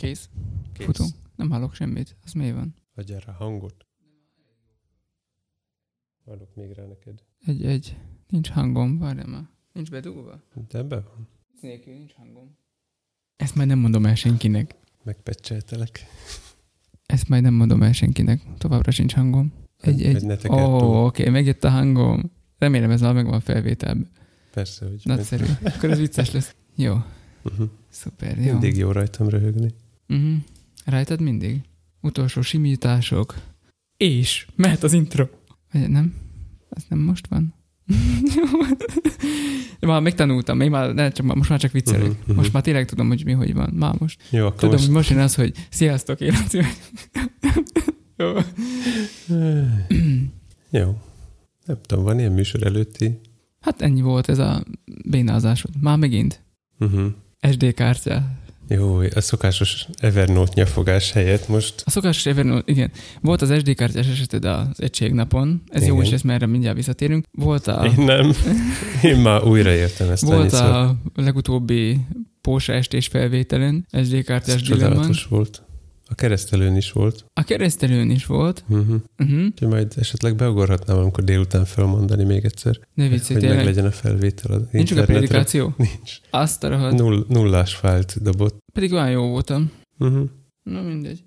Kész. Kész. Futunk. Nem hallok semmit. Az mi van? Adjál rá hangot. Adok még rá neked. Egy, egy. Nincs hangom. Várjál már. Nincs bedugva? De be van. Nélkül nincs hangom. Ezt majd nem mondom el senkinek. Megpecseltelek. Ezt majd nem mondom el senkinek. Továbbra sincs hangom. Egy, egy. Ó, oh, oké, okay, megjött a hangom. Remélem ez már megvan felvételben. Persze, hogy Nagyszerű. Akkor ez vicces lesz. Jó. Uh-huh. Szuper, jó. Mindig jó rajtam röhögni. Uh-huh. Rajtad mindig? Utolsó simítások. És mehet az intro. Nem? Ez nem most van? már megtanultam, még már, ne, csak, most már csak viccelek. Mhm, mhm. Most már tényleg tudom, hogy mi hogy van. Már most. Jó, akkor Tudom, most... hogy most jön az, hogy sziasztok, én. Jó. Jó. Nem tudom, van ilyen műsor előtti? Hát ennyi volt ez a bénázásod. Már megint. Uh-huh. SD kártya. Jó, a szokásos Evernote nyafogás helyett most A szokásos Evernote, igen. Volt az SD kártyás eseted az egységnapon. Ez jó, Igen. és ezt merre mindjárt visszatérünk. Volt a... én nem. Én már újraértem ezt Volt a legutóbbi Pósa estés felvételen, SD kártyás csodálatos volt. A keresztelőn is volt. A keresztelőn is volt. Uh-huh. Uh-huh. Úgyhogy majd esetleg beugorhatnám, amikor délután felmondani még egyszer, Ne viccelj, hogy tényleg. legyen a felvétel az Nincs a prédikáció? Nincs. Azt a rohadt. Null, nullás fájlt dobott. Pedig olyan jó voltam. Uh-huh. Na mindegy.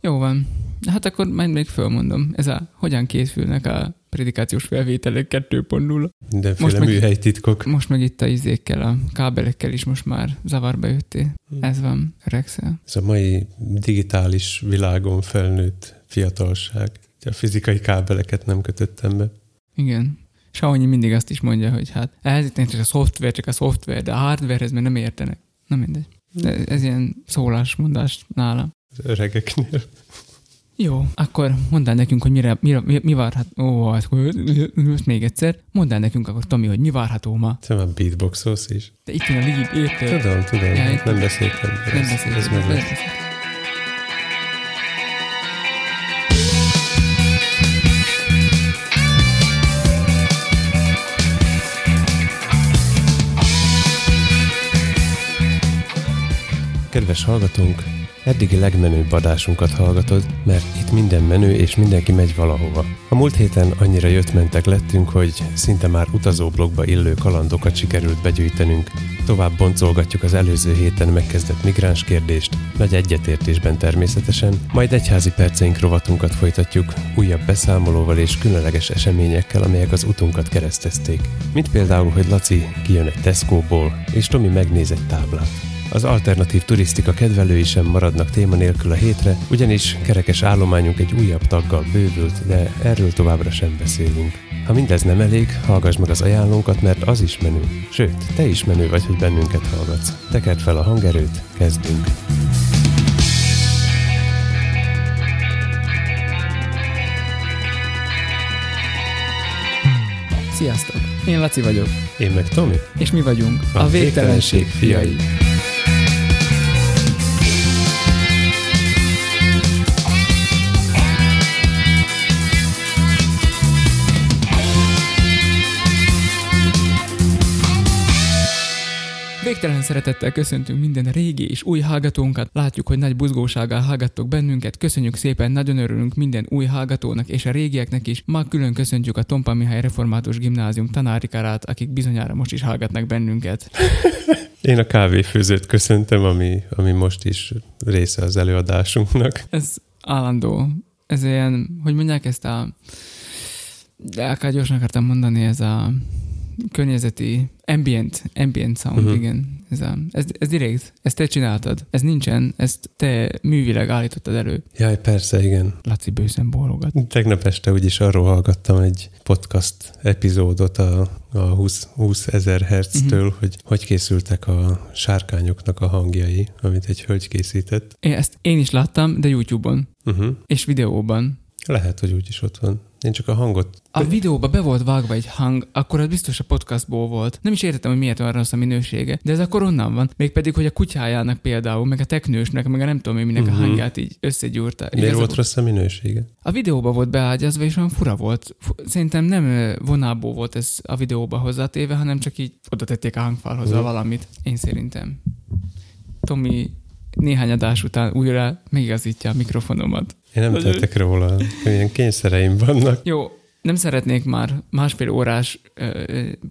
Jó van. Hát akkor majd még fölmondom. Ez a hogyan készülnek a prédikációs felvételek 2.0. Mindenféle Most meg- műhely titkok. Most meg itt a izékkel, a kábelekkel is most már zavarba jöttél. Hm. Ez van, öregszel. Ez a mai digitális világon felnőtt fiatalság. A fizikai kábeleket nem kötöttem be. Igen. Saonyi mindig azt is mondja, hogy hát ez itt a szoftver, csak a szoftver, de a hardwarehez már nem értenek. Na mindegy. De ez ilyen szólásmondás nálam. Az öregeknél. Jó, akkor mondd el nekünk, hogy mire, mire, mi, mi várhat... Ó, hát akkor most még egyszer. Mondd el nekünk akkor, Tomi, hogy mi várható ma. Te már beatboxolsz is. De itt jön a lead, érted? Tudom, tudom. Ja, itt- nem beszéltem. Nem Ez- beszélünk. Ez meg lesz. Kedves hallgatónk, eddigi legmenőbb adásunkat hallgatod, mert itt minden menő és mindenki megy valahova. A múlt héten annyira jött-mentek lettünk, hogy szinte már utazóblogba illő kalandokat sikerült begyűjtenünk. Tovább boncolgatjuk az előző héten megkezdett migráns kérdést, nagy egyetértésben természetesen, majd egyházi perceink rovatunkat folytatjuk, újabb beszámolóval és különleges eseményekkel, amelyek az utunkat keresztezték. Mint például, hogy Laci kijön egy Tesco-ból, és Tomi megnéz egy táblát. Az alternatív turisztika kedvelői sem maradnak téma nélkül a hétre, ugyanis kerekes állományunk egy újabb taggal bővült, de erről továbbra sem beszélünk. Ha mindez nem elég, hallgass meg az ajánlónkat, mert az is menő. Sőt, te is menő vagy, hogy bennünket hallgatsz. Tekerd fel a hangerőt, kezdünk. Sziasztok! Én Laci vagyok, Én meg Tomi. és mi vagyunk a, A végtelenség végtelenség fiai. Végtelen szeretettel köszöntünk minden régi és új hallgatónkat. Látjuk, hogy nagy buzgósággal hallgattok bennünket. Köszönjük szépen, nagyon örülünk minden új hallgatónak és a régieknek is. Ma külön köszöntjük a Tompa Mihály Református Gimnázium tanárikarát, akik bizonyára most is hallgatnak bennünket. Én a kávéfőzőt köszöntem, ami, ami most is része az előadásunknak. Ez állandó. Ez ilyen, hogy mondják ezt a... De akár gyorsan akartam mondani, ez a környezeti ambient, ambient sound, Mhm. uh-huh. igen. Ez, a, ez, ez direkt, ezt te csináltad. Ez nincsen, ezt te művileg állítottad elő. Jaj, persze, igen. Laci bőszen bólogat. Tegnap este úgyis arról hallgattam egy podcast epizódot a, a 20, 20 ezer hertztől, uh-huh. hogy hogy készültek a sárkányoknak a hangjai, amit egy hölgy készített. Én ezt én is láttam, de YouTube-on Uh-huh. és videóban. Lehet, hogy úgyis ott van. Én csak a hangot... A videóba be volt vágva egy hang, akkor az biztos a podcastból volt. Nem is értettem, hogy miért olyan rossz a minősége, de ez akkor onnan van. Mégpedig, hogy a kutyájának például, meg a teknősnek, meg a nem tudom én minek uh-huh. a Mhm. hangját így összegyúrta. Miért volt rossz a minősége? A videóba volt beágyazva, és olyan fura volt. Szerintem nem vonából volt ez a videóba hozzátéve, hanem csak így oda tették a hangfalhoz Mhm. valamit. Én szerintem. Tomi néhány adás után újra megigazítja a mikrofonomat. Én nem tettek róla, milyen kényszereim vannak. Jó, nem szeretnék már másfél órás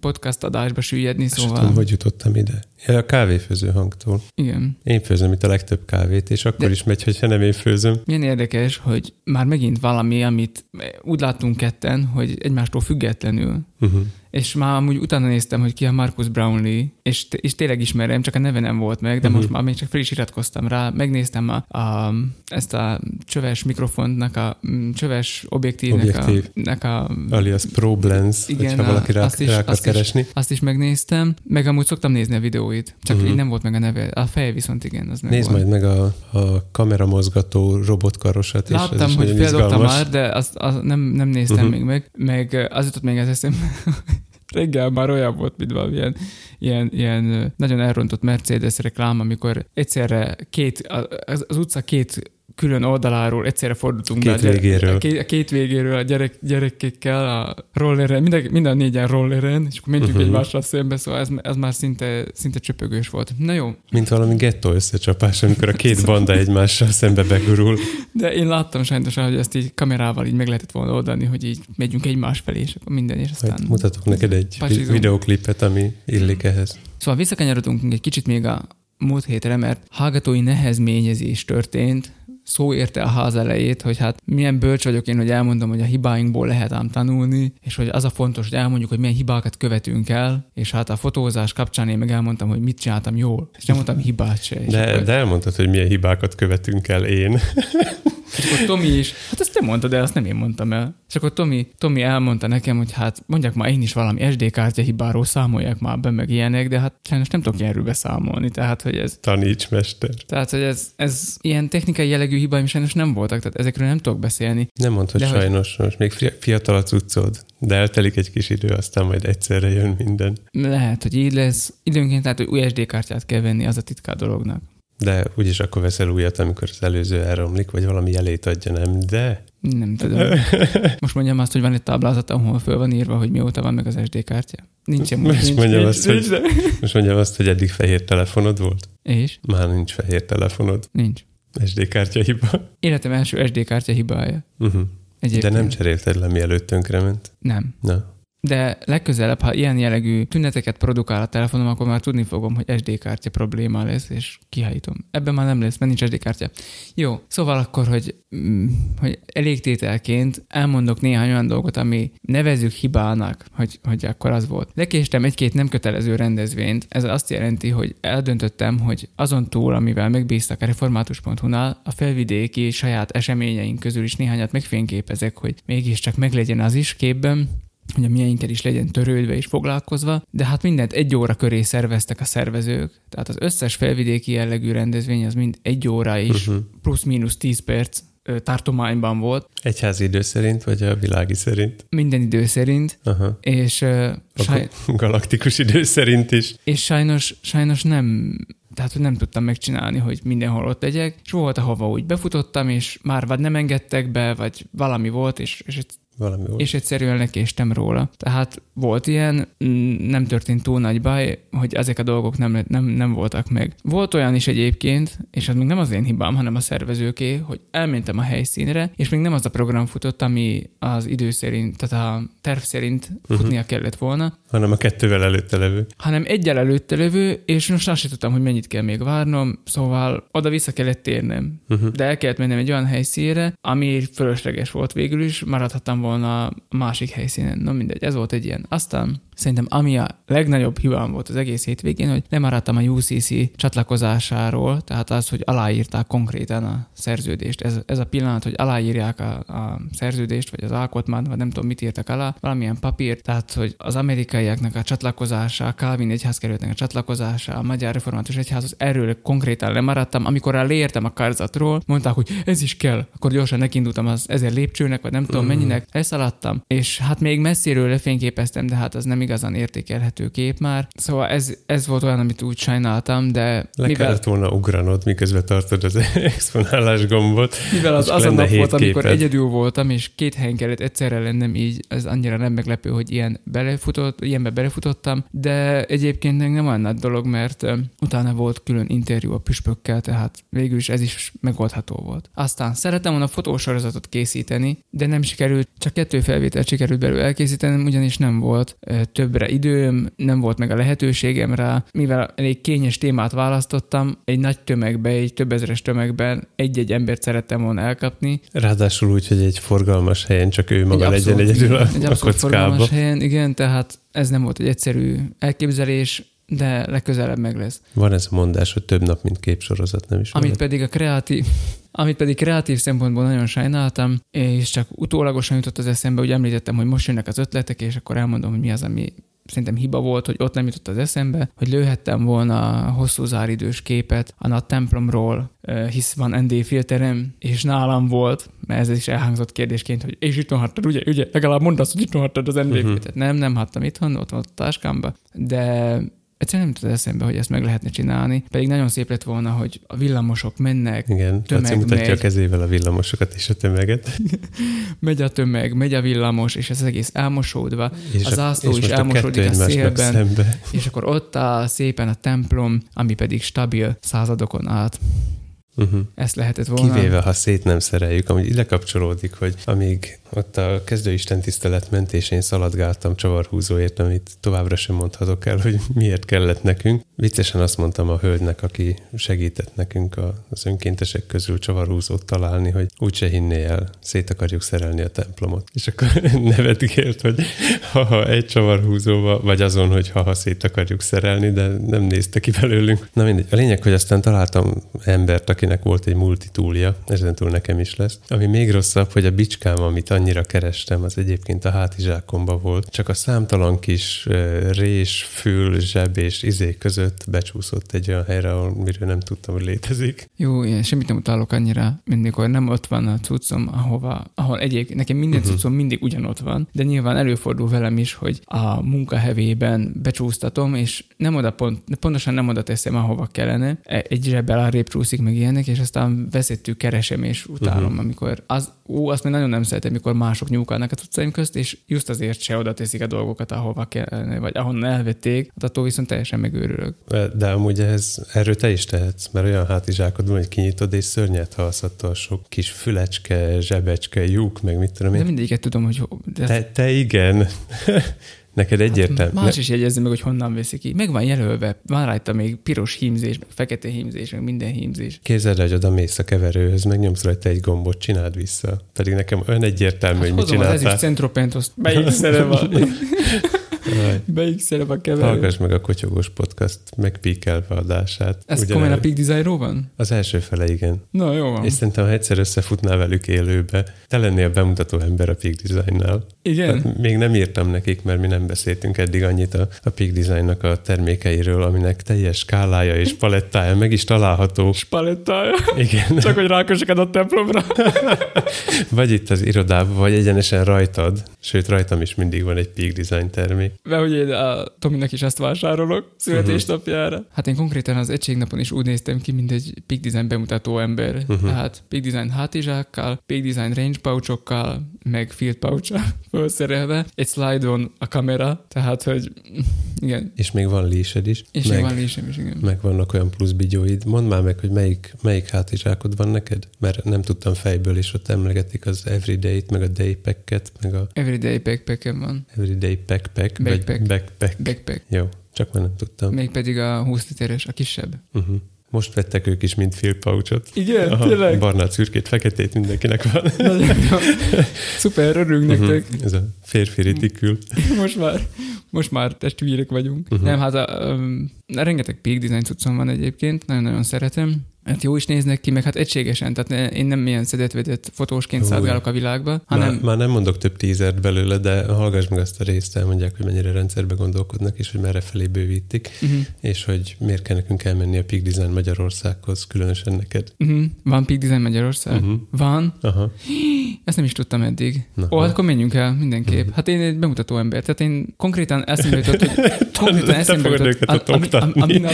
podcast adásba süllyedni, Szóval... szóval... Tudom, hogy jutottam ide. Ja, a kávéfőző hangtól. Igen. Én főzöm itt a legtöbb kávét, és akkor De... is megy, hogyha nem én főzöm. Milyen érdekes, hogy már megint valami, amit úgy láttunk ketten, hogy egymástól függetlenül uh-huh és már amúgy utána néztem, hogy ki a Marcus Brownlee, és, és tényleg ismerem, csak a neve nem volt meg, de uh-huh. most már még csak fel is iratkoztam rá, megnéztem a, a, ezt a csöves mikrofonnak, a csöves objektívnek Objektív. a, nek a... Alias ProBlens, igen, hogyha valaki rá, azt is, rá akar azt keresni. Is, azt is megnéztem, meg amúgy szoktam nézni a videóit, csak uh-huh. így nem volt meg a neve. A feje viszont igen, az meg Nézd volt. majd meg a, a kameramozgató robotkarosat. Láttam, és hogy feldobtam már, de azt, azt nem, nem néztem uh-huh. még meg, meg az jutott még az eszembe, reggel már olyan volt, mint valamilyen ilyen, ilyen nagyon elrontott Mercedes reklám, amikor egyszerre két, az, az utca két külön oldaláról egyszerre fordultunk két be. A, végéről. A két, végéről a gyerek, gyerekekkel, a rolleren, minden, minden négyen rolleren, és akkor mentünk uh-huh. egymással szembe, szóval ez, ez már szinte, szinte csöpögős volt. Na jó. Mint valami gettó összecsapás, amikor a két banda egymással szembe begurul. De én láttam sajnos, hogy ezt így kamerával így meg lehetett volna oldani, hogy így megyünk egymás felé, és akkor minden, és aztán... Majd mutatok neked egy pasizunk. videoklipet, ami illik ehhez. Szóval visszakanyarodunk egy kicsit még a múlt hétre, mert hallgatói nehezményezés történt, szó érte a ház elejét, hogy hát milyen bölcs vagyok én, hogy elmondom, hogy a hibáinkból lehet ám tanulni, és hogy az a fontos, hogy elmondjuk, hogy milyen hibákat követünk el, és hát a fotózás kapcsán én meg elmondtam, hogy mit csináltam jól, és nem mondtam hibát se. De, akkor... de elmondtad, hogy milyen hibákat követünk el én. És akkor Tomi is, hát ezt te mondtad, de azt nem én mondtam el. És akkor Tomi, Tomi elmondta nekem, hogy hát mondjak már én is valami SD kártya hibáról számolják már be, meg ilyenek, de hát sajnos nem tudok ilyenről beszámolni, tehát hogy ez... Taníts, mester. Tehát, hogy ez, ez ilyen technikai jellegű hibáim sajnos nem voltak, tehát ezekről nem tudok beszélni. Nem mondtad de sajnos, hogy... most még fiatal a cuccod, de eltelik egy kis idő, aztán majd egyszerre jön minden. Lehet, hogy így lesz. Időnként tehát, hogy új SD kártyát kell venni, az a titka dolognak. De úgyis akkor veszel újat, amikor az előző elromlik, vagy valami jelét adja, nem? De... Nem tudom. Most mondjam azt, hogy van egy táblázat, ahol föl van írva, hogy mióta van meg az SD kártya. Nincsen most, nincs, mondjam nincs, azt, nincs, hogy, most mondjam azt, hogy eddig fehér telefonod volt? És? Már nincs fehér telefonod. Nincs. SD kártya hiba. Életem első SD kártya hibája. Uh-huh. De nem cserélted le, mielőtt tönkrement? Nem. Na de legközelebb, ha ilyen jellegű tüneteket produkál a telefonom, akkor már tudni fogom, hogy SD kártya probléma lesz, és kihájítom. Ebben már nem lesz, mert nincs SD kártya. Jó, szóval akkor, hogy, mm, hogy elég tételként elmondok néhány olyan dolgot, ami nevezük hibának, hogy, hogy akkor az volt. Lekéstem egy-két nem kötelező rendezvényt, ez azt jelenti, hogy eldöntöttem, hogy azon túl, amivel megbíztak a református.hu-nál, a felvidéki saját eseményeink közül is néhányat megfényképezek, hogy mégiscsak meglegyen az is képben, hogy a mieinkkel is legyen törődve és foglalkozva, de hát mindent egy óra köré szerveztek a szervezők, tehát az összes felvidéki jellegű rendezvény az mind egy óra is, uh-huh. plusz-mínusz 10 perc tartományban volt. Egyházi idő szerint, vagy a világi szerint? Minden idő szerint. Aha. És uh, saj... galaktikus idő szerint is. És sajnos, sajnos nem, tehát hogy nem tudtam megcsinálni, hogy mindenhol ott legyek, és volt, ahova úgy befutottam, és már vagy nem engedtek be, vagy valami volt, és, és valami volt. És egyszerűen lekéstem róla. Tehát volt ilyen, nem történt túl nagy baj, hogy ezek a dolgok nem, nem, nem voltak meg. Volt olyan is egyébként, és az még nem az én hibám, hanem a szervezőké, hogy elmentem a helyszínre, és még nem az a program futott, ami az idő szerint, tehát a terv szerint uh-huh. futnia kellett volna. Hanem a kettővel előtte levő. Hanem egyel előtte levő, és most azt sem tudtam, hogy mennyit kell még várnom, szóval oda-vissza kellett térnem. Uh-huh. De el kellett mennem egy olyan helyszínre, ami fölösleges volt végül is, maradhattam volna a másik helyszínen. No mindegy, ez volt egy ilyen. Aztán Szerintem ami a legnagyobb hibám volt az egész hétvégén, hogy lemaradtam a UCC csatlakozásáról, tehát az, hogy aláírták konkrétan a szerződést. Ez, ez a pillanat, hogy aláírják a, a szerződést, vagy az alkotmányt, vagy nem tudom mit írtak alá, valamilyen papír, tehát hogy az amerikaiaknak a csatlakozása, a Calvin egyházkerületnek a csatlakozása, a Magyar Református Egyházhoz, erről konkrétan lemaradtam. Amikor leértem a karzatról, mondták, hogy ez is kell, akkor gyorsan nekindultam az ezer lépcsőnek, vagy nem tudom mennyinek, leszaladtam, és hát még messziről lefényképeztem, de hát az nem igazán értékelhető kép már. Szóval ez, ez volt olyan, amit úgy sajnáltam, de Le mivel... kellett volna ugranod, miközben tartod az exponálás gombot. Mivel az az a nap volt, amikor egyedül voltam, és két helyen kellett egyszerre lennem, így ez annyira nem meglepő, hogy ilyen belefutott, ilyenbe belefutottam, de egyébként nem olyan nagy dolog, mert utána volt külön interjú a püspökkel, tehát végül is ez is megoldható volt. Aztán szeretem volna fotósorozatot készíteni, de nem sikerült, csak kettő felvételt sikerült belőle elkészítenem, ugyanis nem volt többre időm, nem volt meg a lehetőségem rá, mivel elég kényes témát választottam, egy nagy tömegbe, egy több ezeres tömegben egy-egy embert szerettem volna elkapni. Ráadásul úgy, hogy egy forgalmas helyen csak ő maga egy legyen egyedül a, egy a kockába. forgalmas helyen, igen, tehát ez nem volt egy egyszerű elképzelés, de legközelebb meg lesz. Van ez a mondás, hogy több nap, mint képsorozat, nem is Amit van. pedig a kreatív, amit pedig kreatív szempontból nagyon sajnáltam, és csak utólagosan jutott az eszembe, hogy említettem, hogy most jönnek az ötletek, és akkor elmondom, hogy mi az, ami szerintem hiba volt, hogy ott nem jutott az eszembe, hogy lőhettem volna hosszú záridős képet a nagy templomról, hisz van ND filterem, és nálam volt, mert ez is elhangzott kérdésként, hogy és itthon hattad, ugye, ugye, legalább mondd azt, hogy itthon hattad az ND uh-huh. filtert. Nem, nem hattam itthon, ott volt a táskámba, de egyszerűen nem jutott eszembe, hogy ezt meg lehetne csinálni. Pedig nagyon szép lett volna, hogy a villamosok mennek, Igen, tömeg Laci mutatja megy. a kezével a villamosokat és a tömeget. megy a tömeg, megy a villamos, és ez egész elmosódva. És az zászló is elmosódik a, a szélben. És akkor ott áll szépen a templom, ami pedig stabil századokon át. Uh-huh. Ezt lehetett volna. Kivéve, ha szét nem szereljük, ami ide kapcsolódik, hogy amíg ott a kezdőisten tisztelet mentésén szaladgáltam csavarhúzóért, amit továbbra sem mondhatok el, hogy miért kellett nekünk. Viccesen azt mondtam a hölgynek, aki segített nekünk az önkéntesek közül csavarhúzót találni, hogy úgyse hinné el, szét akarjuk szerelni a templomot. És akkor nevetgélt, hogy ha egy csavarhúzóval, vagy azon, hogy ha szét akarjuk szerelni, de nem nézte ki belőlünk. Na mindegy. A lényeg, hogy aztán találtam embert, akinek volt egy multitúlja, ezentúl nekem is lesz. Ami még rosszabb, hogy a bicskám, amit annyira kerestem, az egyébként a hátizsákomba volt. Csak a számtalan kis rés, fül, zseb és izé között becsúszott egy olyan helyre, ahol miről nem tudtam, hogy létezik. Jó, én semmit nem utálok annyira, mindig, nem ott van a cuccom, ahova, ahol egyébként nekem minden uh-huh. cuccom mindig ugyanott van, de nyilván előfordul velem is, hogy a munkahevében becsúsztatom, és nem oda pont, pontosan nem oda teszem, ahova kellene. E, egy zsebbel arrébb csúszik meg ilyenek, és aztán veszettük keresem, és utálom, uh-huh. amikor az, ó, azt még nagyon nem szeretem, amikor mások nyúlkalnak a cuccaim közt, és just azért se oda teszik a dolgokat, ahova kell, vagy ahonnan elvették, hát attól viszont teljesen megőrülök. De amúgy ez, erről te is tehetsz, mert olyan hátizsákod van, hogy kinyitod, és szörnyet halsz attól sok kis fülecske, zsebecske, lyuk, meg mit tudom én. De mindegyiket tudom, hogy... De... Te, te igen. Neked egyértelmű. Hát más is jegyezze meg, hogy honnan veszi ki. Meg van jelölve, van rajta még piros hímzés, meg fekete hímzés, meg minden hímzés. Képzeld el, hogy oda mész a keverőhöz, megnyomsz rajta egy gombot, csináld vissza. Pedig nekem olyan egyértelmű, hát hogy mit csináltál. Az ezüst centropentoszt, melyik szere van. Beixelem a keverő. Hallgass meg a Kotyogós Podcast megpíkelve adását. Ez komolyan a Peak Designról van? Az első fele, igen. Na, jó van. És szerintem, ha egyszer összefutnál velük élőbe, te lennél bemutató ember a Peak Designnál. Igen? Hát még nem írtam nekik, mert mi nem beszéltünk eddig annyit a, a Peak Designnak a termékeiről, aminek teljes skálája és palettája meg is található. Palettája? Igen. Csak hogy rákösek a templomra. vagy itt az irodában, vagy egyenesen rajtad. Sőt, rajtam is mindig van egy Peak Design termék mert hogy én a Tominak is ezt vásárolok születésnapjára. Uh-huh. Hát én konkrétan az egységnapon is úgy néztem ki, mint egy Peak Design bemutató ember. Uh-huh. Tehát Peak Design hátizsákkal, Peak Design range pouchokkal, meg field pouch felszerelve. Egy slide-on a kamera, tehát hogy igen. És még van lésed is. És meg, még van lésem is, igen. Meg vannak olyan plusz bigyóid. Mondd már meg, hogy melyik, melyik hátizsákod van neked? Mert nem tudtam fejből, és ott emlegetik az Everyday-t, meg a Day Packet, meg a... Everyday backpack van. Everyday Backpack. Backpack. Backpack. Backpack. Jó, csak már nem tudtam. Még pedig a 20 literes, a kisebb. Uh-huh. Most vettek ők is, mint Phil Pouchot. Igen, Aha, tényleg? Barnát, szürkét, feketét mindenkinek van. Nagyon jó. Szuper, örülünk uh-huh. nektek. Ez a férfi ritikül. Most már, most már testvérek vagyunk. Uh-huh. Nem, hát a, um, rengeteg peak design cuccom van egyébként, nagyon-nagyon szeretem. Hát jó is néznek ki, meg hát egységesen, tehát én nem ilyen szedetvedett fotósként szálgálok a világba, hanem... Már, már nem mondok több tízert belőle, de hallgass meg azt a részt, elmondják, hogy mennyire rendszerbe gondolkodnak, és hogy merre felé bővítik, uh-huh. és hogy miért kell nekünk elmenni a Peak Design Magyarországhoz, különösen neked. Uh-huh. Van Peak Design Magyarország? Uh-huh. Van? Aha. Ezt nem is tudtam eddig. Na, Ó, hát akkor menjünk el mindenképp. Hát én egy bemutató ember, tehát én konkrétan eszembe jutott, hogy konkrétan eszembe jutott, a, a, a, a, minap,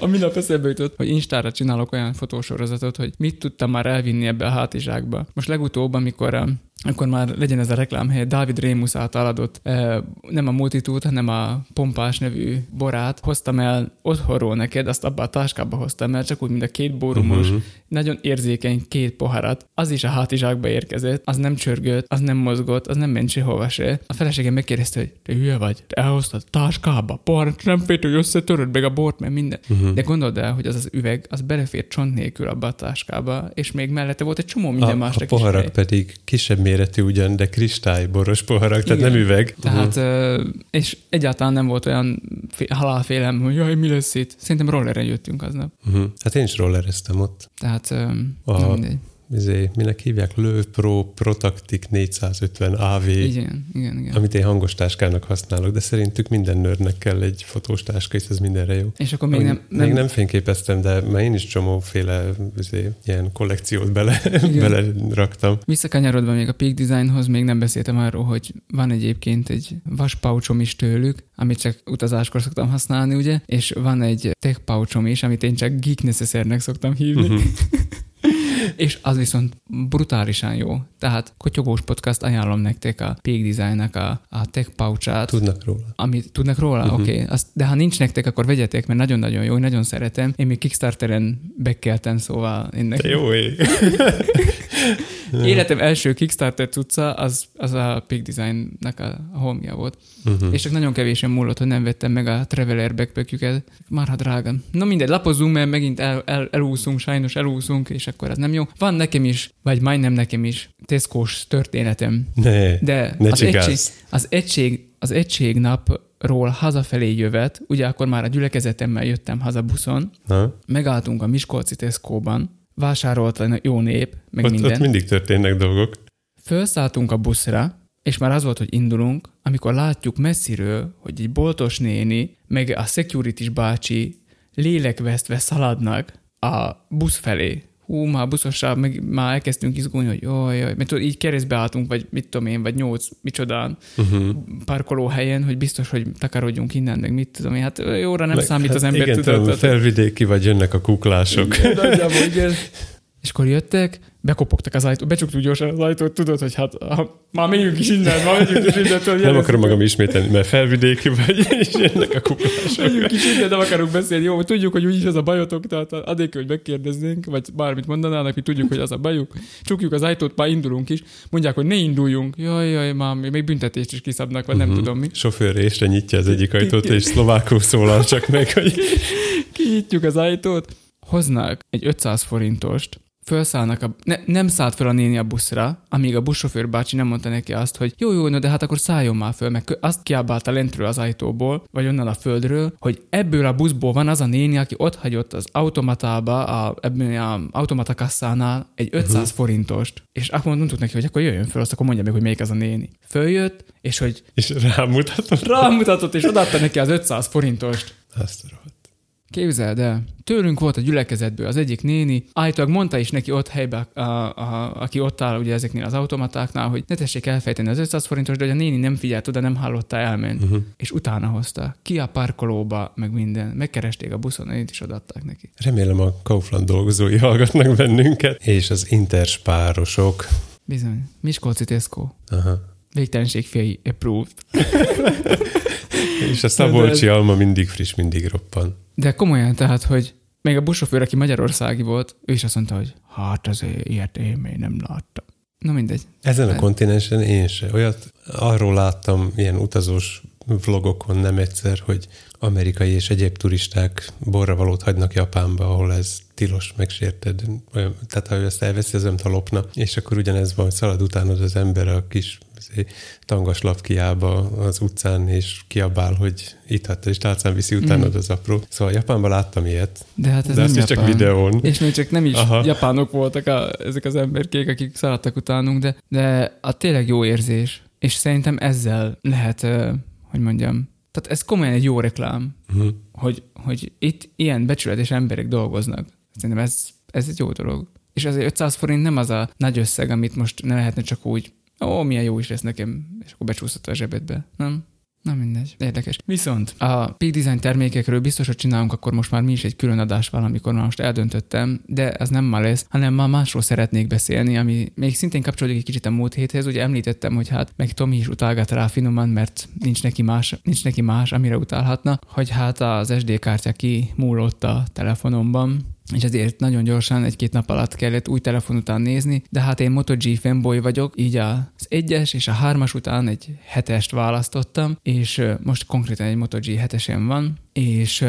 a minap eszembe jutott, hogy Instára csinálok olyan fotósorozatot, hogy mit tudtam már elvinni ebbe a hátizsákba. Most legutóbb, amikor um, akkor már legyen ez a reklámhely, Dávid Rémusz által adott eh, nem a multitút, hanem a pompás nevű borát hoztam el otthonról neked, azt abba a táskába hoztam el, csak úgy, mint a két bórumos, Mhm. nagyon érzékeny két poharat. Az is a hátizsákba érkezett, az nem csörgött, az nem mozgott, az nem ment sehova se. A feleségem megkérdezte, hogy te hülye vagy, te elhoztad táskába, poharat nem félt, hogy összetöröd meg a bort, meg minden. Mhm. De gondold el, hogy az az üveg, az belefér csont nélkül abba a táskába, és még mellette volt egy csomó minden a, másra a poharak hely. pedig kisebb méretű ugyan, de kristályboros poharak, tehát Igen. nem üveg. Tehát, ö, és egyáltalán nem volt olyan fé- halálfélem, hogy jaj, mi lesz itt. Szerintem rolleren jöttünk aznap. Mhm. Hát én is rollereztem ott. Tehát, A- nem mindegy. Izé, minek hívják? Löw Pro Protactic 450 AV, Igen, igen, igen. amit én hangos táskának használok, de szerintük minden nőrnek kell egy fotós táska, és ez mindenre jó. És akkor még nem, nem, még nem fényképeztem, de már én is csomóféle izé, ilyen kollekciót bele, bele raktam. Visszakanyarodva még a Peak Designhoz, még nem beszéltem arról, hogy van egyébként egy vaspaucsom is tőlük, amit csak utazáskor szoktam használni, ugye, és van egy tech pouchom is, amit én csak geek necessaire-nek szoktam hívni, Mhm. és az viszont brutálisan jó. Tehát Kotyogós Podcast ajánlom nektek a Peak Designnak a, a tech pouchát, Tudnak róla. amit tudnak róla? Mhm. Oké, okay. de ha nincs nektek, akkor vegyetek, mert nagyon-nagyon jó, én nagyon szeretem. Én még Kickstarteren bekkeltem, szóval én Te jó ég. Életem első Kickstarter cucca az, az a Peak Design-nek a holmia volt. Mhm. És csak nagyon kevésen múlott, hogy nem vettem meg a Traveler backpackjüket. Már ha drága. Na mindegy, lapozzunk, mert megint el, el, elúszunk, sajnos elúszunk, és akkor ez nem jó. Van nekem is, vagy majdnem nekem is Tesco-s történetem. Ne, De ne az, egység, csigázz. az, egység, az egységnapról hazafelé jövet, ugye akkor már a gyülekezetemmel jöttem haza buszon, Na, megálltunk a Miskolci Tesco-ban, vásárolt a jó nép, meg ott, minden. ott mindig történnek dolgok. Felszálltunk a buszra, és már az volt, hogy indulunk, amikor látjuk messziről, hogy egy boltos néni, meg a security bácsi lélekvesztve szaladnak a busz felé. Hú, már buszossá, meg már elkezdtünk izgulni, hogy jaj, jaj, mert tudod, így keresztbe álltunk, vagy mit tudom én, vagy nyolc, micsodán, Uh-huh. parkolóhelyen, hogy biztos, hogy takarodjunk innen, meg mit tudom én, hát jóra nem Meg- számít hát az ember, igen, tudod. tudom, felvidéki vagy jönnek a kuklások. Igen, nagyjából, igen. És akkor jöttek, bekopogtak az ajtót, becsuktuk gyorsan az ajtót, tudod, hogy hát ha, már megyünk is innen, már megyünk is innen. Tudod, Nem akarom magam ismételni, mert felvidéki vagy, és jönnek a kuklások. Megyünk is innen, nem akarunk beszélni. Jó, tudjuk, hogy úgyis az a bajotok, tehát addig, hogy megkérdeznénk, vagy bármit mondanának, mi tudjuk, hogy az a bajuk. Csukjuk az ajtót, már indulunk is. Mondják, hogy ne induljunk. Jaj, jaj, már még büntetést is kiszabnak, vagy nem Mhm. tudom mi. Sofőr résre nyitja az egyik ajtót, és szlovákul szólal csak meg, hogy Kinyitjuk az ajtót, hoznak egy 500 forintost, felszállnak a, ne, nem szállt fel a néni a buszra, amíg a buszsofőr bácsi nem mondta neki azt, hogy jó, jó, no, de hát akkor szálljon már föl, meg azt kiabálta lentről az ajtóból, vagy onnan a földről, hogy ebből a buszból van az a néni, aki ott hagyott az automatába, a, ebben a automata kasszánál egy 500 uh-huh. forintost, és akkor mondtuk neki, hogy akkor jöjjön föl, azt akkor mondja meg, hogy melyik az a néni. Följött, és hogy és rámutatom. rámutatott, és odaadta neki az 500 forintost. Azt a. Képzeld el, tőlünk volt a gyülekezetből az egyik néni, állítólag mondta is neki ott helyben, a, a, aki ott áll ugye ezeknél az automatáknál, hogy ne tessék elfejteni az 500 forintos, de hogy a néni nem figyelt oda, nem hallotta, elment. Uh-huh. És utána hozta. Ki a parkolóba, meg minden. Megkeresték a buszon, én is odaadták neki. Remélem a Kaufland dolgozói hallgatnak bennünket, és az interspárosok. Bizony. Miskolci Tesco. Aha. Végtelenség fiai approved. És a Szabolcsi alma mindig friss, mindig roppan. De komolyan, tehát, hogy még a buszsofőr, aki magyarországi volt, ő is azt mondta, hogy hát azért ilyet én még nem láttam. Na mindegy. Ezen a Hát- kontinensen én se. Olyat arról láttam ilyen utazós vlogokon nem egyszer, hogy amerikai és egyéb turisták borravalót hagynak Japánba, ahol ez tilos, megsérted. Olyan, tehát ha ő ezt elveszi, az önt a lopna, és akkor ugyanez van, szalad utánad az ember a kis tangas lapkiába az utcán, és kiabál, hogy itt hát, és tálcán viszi utánad Mm. az apró. Szóval Japánban láttam ilyet, De hát ez de nem is csak Japán. videón. És még csak nem is Aha. Japánok voltak a, ezek az emberkék, akik szaladtak utánunk, de, de a tényleg jó érzés. És szerintem ezzel lehet, hogy mondjam, tehát ez komolyan egy jó reklám, Uh-huh. hogy, hogy itt ilyen becsületes emberek dolgoznak. Szerintem ez, ez egy jó dolog. És azért 500 forint nem az a nagy összeg, amit most ne lehetne csak úgy, ó, milyen jó is lesz nekem, és akkor becsúszott a zsebedbe, nem? Na mindegy, érdekes. Viszont a Peak Design termékekről biztos, hogy csinálunk akkor most már mi is egy külön adás valamikor, már most eldöntöttem, de ez nem ma lesz, hanem ma másról szeretnék beszélni, ami még szintén kapcsolódik egy kicsit a múlt héthez. Ugye említettem, hogy hát meg Tomi is utálgat rá finoman, mert nincs neki más, nincs neki más amire utálhatna, hogy hát az SD kártya kimúlott a telefonomban, és ezért nagyon gyorsan egy-két nap alatt kellett új telefon után nézni, de hát én Moto G fanboy vagyok, így az egyes és a hármas után egy hetest választottam, és most konkrétan egy Moto G hetesen van, és...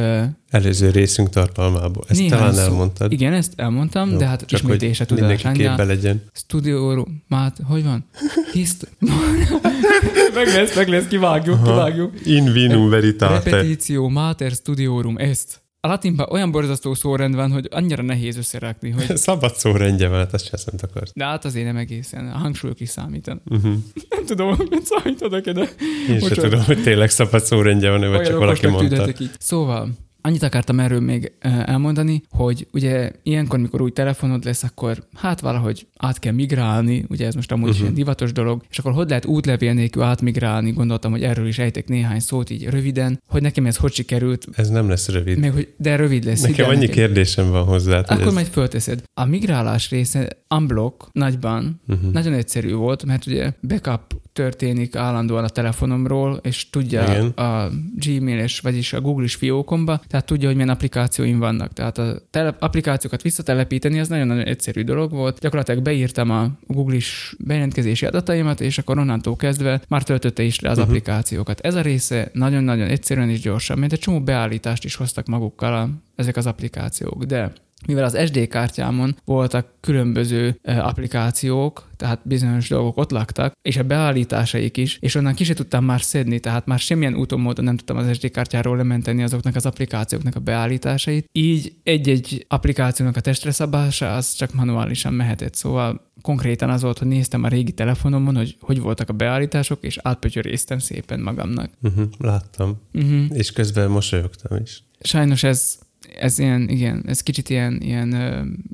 Előző részünk tartalmából. Ezt talán szó. elmondtad. Igen, ezt elmondtam, Jó, de hát ismétése tudás. Mindenki képbe legyen. Studio Mát, hogy van? Hiszt... meg lesz, meg lesz, kivágjuk, Aha. kivágjuk. In vinum veritate. Repetitio Mater Studiorum, ezt. A latinban olyan borzasztó szórend van, hogy annyira nehéz összerakni, hogy... Szabad szórendje van, hát azt sem nem akart. De hát azért nem egészen, a hangsúlyok is számítanak. Uh-huh. Nem tudom, hogy számítanak de... Én sem tudom, hogy tényleg szabad szórendje van, vagy csak valaki mondta. Így. Szóval, Annyit akartam erről még elmondani, hogy ugye ilyenkor, mikor új telefonod lesz, akkor hát valahogy át kell migrálni, ugye ez most amúgy uh-huh. is ilyen divatos dolog, és akkor hogy lehet útlevél nélkül átmigrálni, gondoltam, hogy erről is ejtek néhány szót így röviden, hogy nekem ez hogy sikerült. Ez nem lesz rövid. Meg, hogy, de rövid lesz. Nekem igen, annyi nekem. kérdésem van hozzá. Akkor ez... majd fölteszed. A migrálás része unblock nagyban uh-huh. nagyon egyszerű volt, mert ugye backup történik állandóan a telefonomról, és tudja Igen. a Gmail-es, vagyis a Google-is fiókomba, tehát tudja, hogy milyen applikációim vannak. Tehát a tele- applikációkat visszatelepíteni az nagyon-nagyon egyszerű dolog volt. Gyakorlatilag beírtam a Google-is bejelentkezési adataimat, és akkor onnantól kezdve már töltötte is le az uh-huh. applikációkat. Ez a része nagyon-nagyon egyszerűen és gyorsan, mint egy csomó beállítást is hoztak magukkal a, ezek az applikációk. De mivel az SD kártyámon voltak különböző applikációk, tehát bizonyos dolgok ott laktak, és a beállításaik is, és onnan ki tudtam már szedni, tehát már semmilyen úton módon nem tudtam az SD kártyáról lementeni azoknak az applikációknak a beállításait. Így egy-egy applikációnak a testre szabása az csak manuálisan mehetett, szóval konkrétan az volt, hogy néztem a régi telefonomon, hogy hogy voltak a beállítások, és átpötyöréztem szépen magamnak. Uh-huh, láttam. Uh-huh. És közben mosolyogtam is. Sajnos ez ez ilyen, igen, ez kicsit ilyen, ilyen,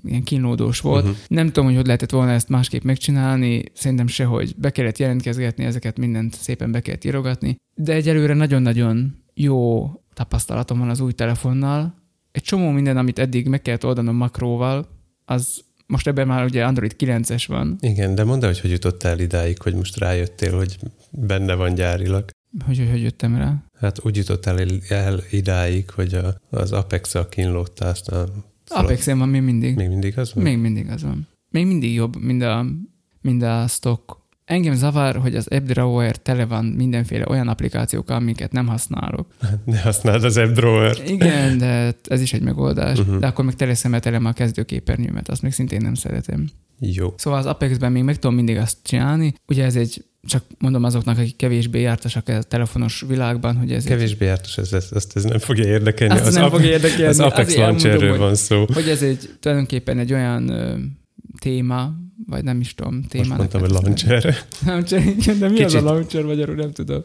ilyen kínlódós volt. Uh-huh. Nem tudom, hogy hogy lehetett volna ezt másképp megcsinálni, szerintem sehogy be kellett jelentkezgetni, ezeket mindent szépen be kellett írogatni, de egyelőre nagyon-nagyon jó tapasztalatom van az új telefonnal. Egy csomó minden, amit eddig meg kellett oldanom makróval, az most ebben már ugye Android 9-es van. Igen, de mondd, hogy hogy jutottál idáig, hogy most rájöttél, hogy benne van gyárilag. Hogy, hogy, hogy jöttem rá? Hát úgy jutottál el idáig, hogy a, az Apex-a kínlódtál, aztán... apex van még mindig. Még mindig az van? Még mindig az van. Még mindig jobb, mint a, mint a stock. Engem zavar, hogy az AppDrawer tele van mindenféle olyan applikációkkal, amiket nem használok. Ne használd az AppDrawer. Igen, de ez is egy megoldás. Uh-huh. De akkor meg teleszemetelem a kezdőképernyőmet, azt még szintén nem szeretem. Jó. Szóval az Apexben még meg tudom mindig azt csinálni. Ugye ez egy csak mondom azoknak, akik kevésbé jártasak a telefonos világban, hogy ez... Kevésbé egy... jártas, ez, ez, ezt ez nem fogja érdekelni. Azt az nem fogja érdekelni. Az Apex Launcherről van szó. Hogy ez egy tulajdonképpen egy olyan ö, téma, vagy nem is tudom, témának. Most mondtam, hogy launcher. launcher, de mi Kicsit, az a launcher magyarul, nem tudom.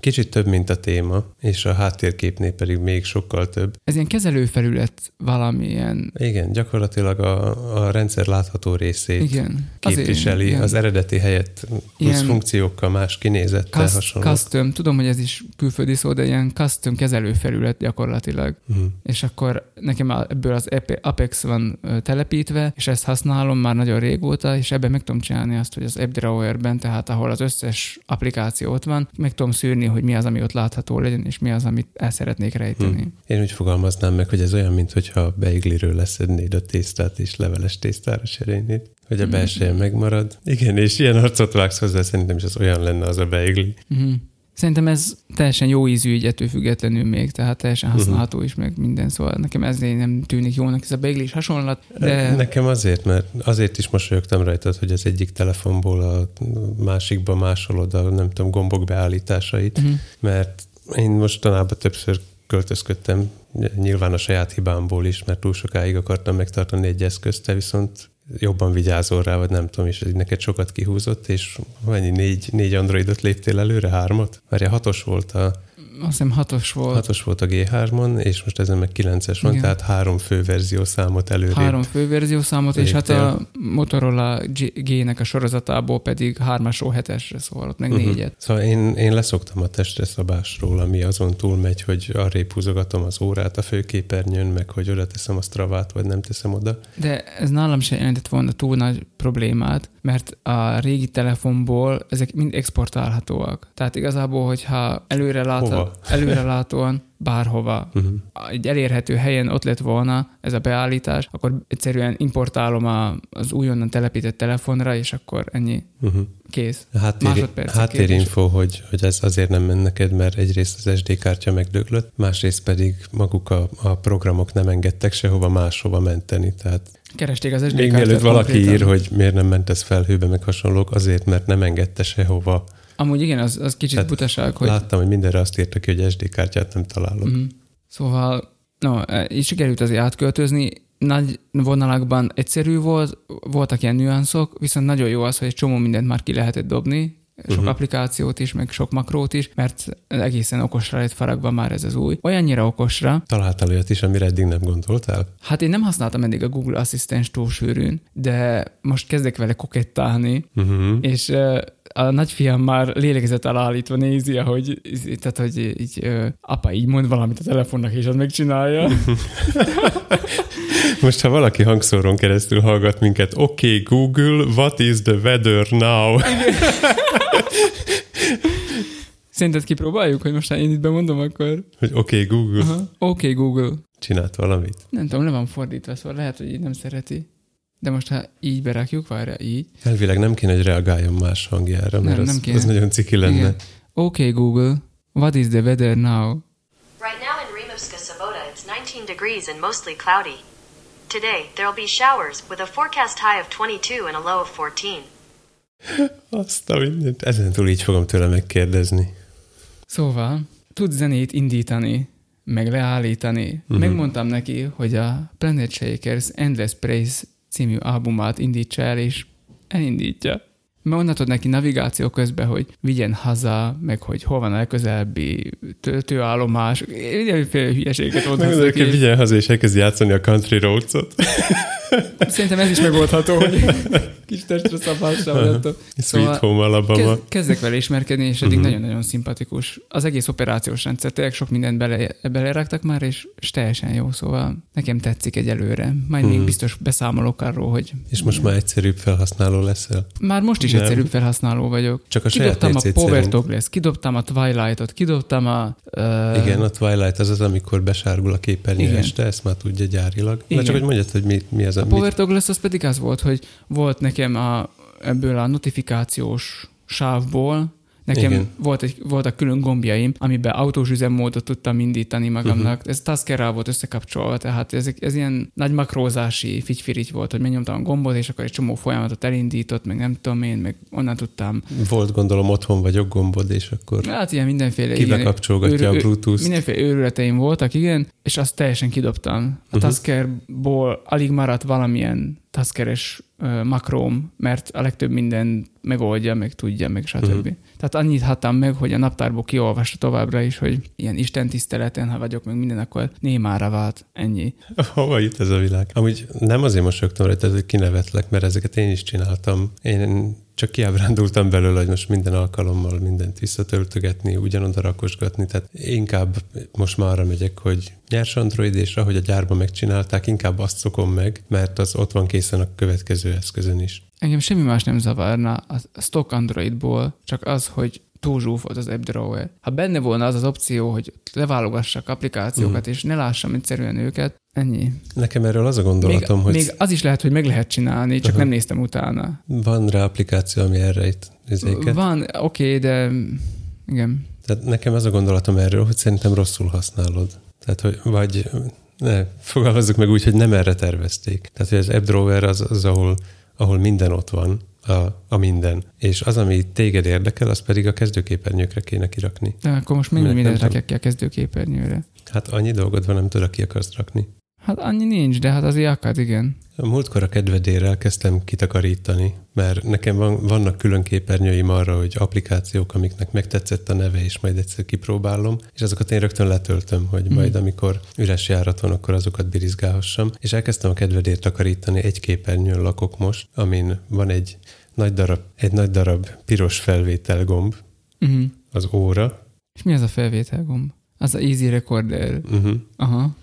Kicsit több, mint a téma, és a háttérképnél pedig még sokkal több. Ez ilyen kezelőfelület valamilyen... Igen, gyakorlatilag a, a rendszer látható részét igen. képviseli, Azért, igen. az eredeti helyett plusz ilyen funkciókkal más kinézettel cust, hasonló. Custom, tudom, hogy ez is külföldi szó, de ilyen custom kezelőfelület gyakorlatilag. Uh-huh. És akkor nekem ebből az Apex van telepítve, és ezt használom már nagyon régóta, régóta, és ebben meg tudom csinálni azt, hogy az AppDrawer-ben, tehát ahol az összes applikáció ott van, meg tudom szűrni, hogy mi az, ami ott látható legyen, és mi az, amit el szeretnék rejteni. Hmm. Én úgy fogalmaznám meg, hogy ez olyan, mintha beigliről leszednéd a tésztát, és leveles tésztára serénynéd hogy a belseje mm. megmarad. Igen, és ilyen arcot vágsz hozzá, szerintem is az olyan lenne az a beigli. Mm. Szerintem ez teljesen jó ízű ettől függetlenül még, tehát teljesen mhm. használható is, meg minden, szóval nekem ez nem tűnik jónak ez a beiglis hasonlat, de... Nekem azért, mert azért is mosolyogtam rajtad, hogy az egyik telefonból a másikba másolod a, nem tudom, gombok beállításait, uh-huh. mert én mostanában többször költözködtem, nyilván a saját hibámból is, mert túl sokáig akartam megtartani egy eszközt, de viszont jobban vigyázol rá, vagy nem tudom, és ez neked sokat kihúzott, és mennyi, négy, négy androidot léptél előre, hármat? Mert hatos volt a azt hiszem hatos volt. Hatos volt a G3-on, és most ezen meg 9-es van, Igen. tehát három fő verziószámot előrébb. Három fő verziószámot, és hát a Motorola G-nek a sorozatából pedig 3-asról 7-esre szóval ott meg Mhm. négyet. Szóval én, én leszoktam a testre szabásról, ami azon túl megy, hogy arrébb húzogatom az órát a főképernyőn, meg hogy oda teszem a stravát, vagy nem teszem oda. De ez nálam sem jelentett volna túl nagy problémát, mert a régi telefonból ezek mind exportálhatóak. Tehát igazából, hogyha előre, Hova? Láthat, előre látóan bárhova Uh-huh. egy elérhető helyen ott lett volna ez a beállítás, akkor egyszerűen importálom a, az újonnan telepített telefonra, és akkor ennyi Uh-huh. kész. Háttér, háttérinfo, hogy, hogy ez azért nem ment neked, mert egyrészt az SD kártya megdöglött, másrészt pedig maguk a, a programok nem engedtek sehova máshova menteni. Tehát Keresték az SD még mielőtt valaki konkrétan. ír, hogy miért nem ment ez felhőbe, meg hasonlók, azért, mert nem engedte sehova. Amúgy igen, az, az kicsit Tehát butaság, hogy... Láttam, hogy mindenre azt írta ki, hogy SD kártyát nem találok. Mhm. Szóval, no, e, így sikerült azért átköltözni, nagy vonalakban egyszerű volt, voltak ilyen nüanszok, viszont nagyon jó az, hogy egy csomó mindent már ki lehetett dobni, sok uh-huh. applikációt is, meg sok makrót is, mert egészen okosra lett faragva már ez az új. Olyannyira okosra, Találtál olyat is, amire eddig nem gondoltál? hát én nem használtam eddig a Google Asszisztens túl sűrűn, de most kezdek vele kokettálni, Uh-huh. és ö, a nagyfiam már lélegzet állítva nézi, hogy, tehát, hogy így, ö, apa így mond valamit a telefonnak, és az megcsinálja. Most, ha valaki hangszóron keresztül hallgat minket, oké, okay, Google, what is the weather now? Szerinted kipróbáljuk, hogy most én itt bemondom, akkor... Hogy oké, okay, Google. Oké, okay, Google. csinált valamit. Nem tudom, le van fordítva, szóval lehet, hogy így nem szereti. De most ha így berakjuk, várja, így. Elvileg nem kéne, hogy reagáljon más hangjára, mert Nem, az, nem kéne. az nagyon ciki lenne. Igen. Oké, okay, Google. What is the weather now? Right now in Rimavska Sobota, it's 19 degrees and mostly cloudy. Today, there will be showers with a forecast high of 22 and a low of 14. Azt a mindent. Ezen túl így fogom tőle megkérdezni. Szóval, tud zenét indítani, meg leállítani. Uh-huh. Megmondtam neki, hogy a Planet Shakers Endless Praise című albumát indítsa el, és elindítja. Mert neki navigáció közben, hogy vigyen haza, meg hogy hol van a legközelebbi töltőállomás, mindenféle hülyeséget Megmondom, hogy neki. vigyen haza és elkezd játszani a Country Roads-ot. Szerintem ez is megoldható, hogy kis testre vagy attól. Sweet Home Alabama. Kezd, kezdek vele ismerkedni, és eddig uh-huh. nagyon-nagyon szimpatikus. Az egész operációs rendszer, tényleg sok mindent bele, beleraktak már, és, és teljesen jó, szóval nekem tetszik egyelőre. Majd uh-huh. még Mhm. biztos beszámolok arról, hogy És most már egyszerűbb felhasználó leszel. már most is Nem. egyszerűbb felhasználó vagyok. Csak a saját Kidobtam a Power. Toggle-t, kidobtam a Twilight-ot, kidobtam a... Uh, Igen, a Twilight az az, amikor besárgul a képernyő este, ezt már tudja gyárilag. Igen. Na csak, hogy mondjad, hogy mi, mi az, A. Power Toggle az pedig az volt, hogy volt nekem a, ebből a notifikációs sávból, nekem Igen. volt egy, voltak külön gombjaim, amiben autós üzemmódot tudtam indítani magamnak. Mhm. Uh-huh. Ez taskerrel volt összekapcsolva, tehát ez, ez ilyen nagy makrózási figyfirigy volt, hogy megnyomtam a gombot, és akkor egy csomó folyamatot elindított, meg nem tudom én, meg onnan tudtam. Volt gondolom otthon vagyok gombod, és akkor Hát ilyen mindenféle... kibe ilyen- kapcsolgatja a őr- őr- Bluetooth-t. Mindenféle őrületeim voltak, igen, és azt teljesen kidobtam. A Mhm. uh-huh. Taskerból alig maradt valamilyen Taskeres makróm, mert a legtöbb minden megoldja, meg tudja, meg stb. Uh-huh. Tehát annyit hattam meg, hogy a naptárból kiolvasta továbbra is, hogy ilyen Isten tiszteleten, ha vagyok, meg minden, akkor némára vált. Ennyi. Hova jut ez a világ? Amúgy nem azért mosolyogtam rajta, hogy kinevetlek, mert ezeket én is csináltam. Én csak kiábrándultam belőle, hogy most minden alkalommal mindent visszatöltögetni, ugyanoda rakosgatni. Tehát inkább most már arra megyek, hogy nyers Android, és ahogy a gyárban megcsinálták, inkább azt szokom meg, mert az ott van készen a következő eszközön is. Engem semmi más nem zavarna a stock Androidból, csak az, hogy túl zsúfolt az AppDrawer. Ha benne volna az az opció, hogy leválogassak applikációkat, Mhm. és ne lássam egyszerűen őket, ennyi. Nekem erről az a Még, gondolatom, hogy még az is lehet, hogy meg lehet csinálni, csak Aha. nem néztem utána. van rá applikáció, ami erre itt üzéket. Van, oké, okay, de igen. Tehát nekem az a gondolatom erről, hogy szerintem rosszul használod. Tehát, hogy vagy ne, fogalmazzuk meg úgy, hogy nem erre tervezték. Tehát, hogy az AppDrawer az, az ahol, ahol minden ott van, a, a minden. És az, ami téged érdekel, az pedig a kezdőképernyőkre kéne kirakni. De akkor most Minek mindent rakják ki a kezdőképernyőre? Hát annyi dolgod van, nem tudod, ki akarsz rakni. Hát annyi nincs, de hát azért akad, igen. A múltkor a kedvedérrel kezdtem kitakarítani, mert nekem van, vannak külön képernyőim arra, hogy applikációk, amiknek megtetszett a neve, és majd egyszer kipróbálom, és azokat én rögtön letöltöm, hogy mm. majd amikor üres járat van, akkor azokat birizgálhassam. És elkezdtem a kedvedért takarítani, egy képernyőn lakok most, amin van egy nagy darab, egy nagy darab piros felvételgomb, Uh-huh. az óra. És mi az a felvételgomb? Az a Easy Recorder. Uh-huh. Aha.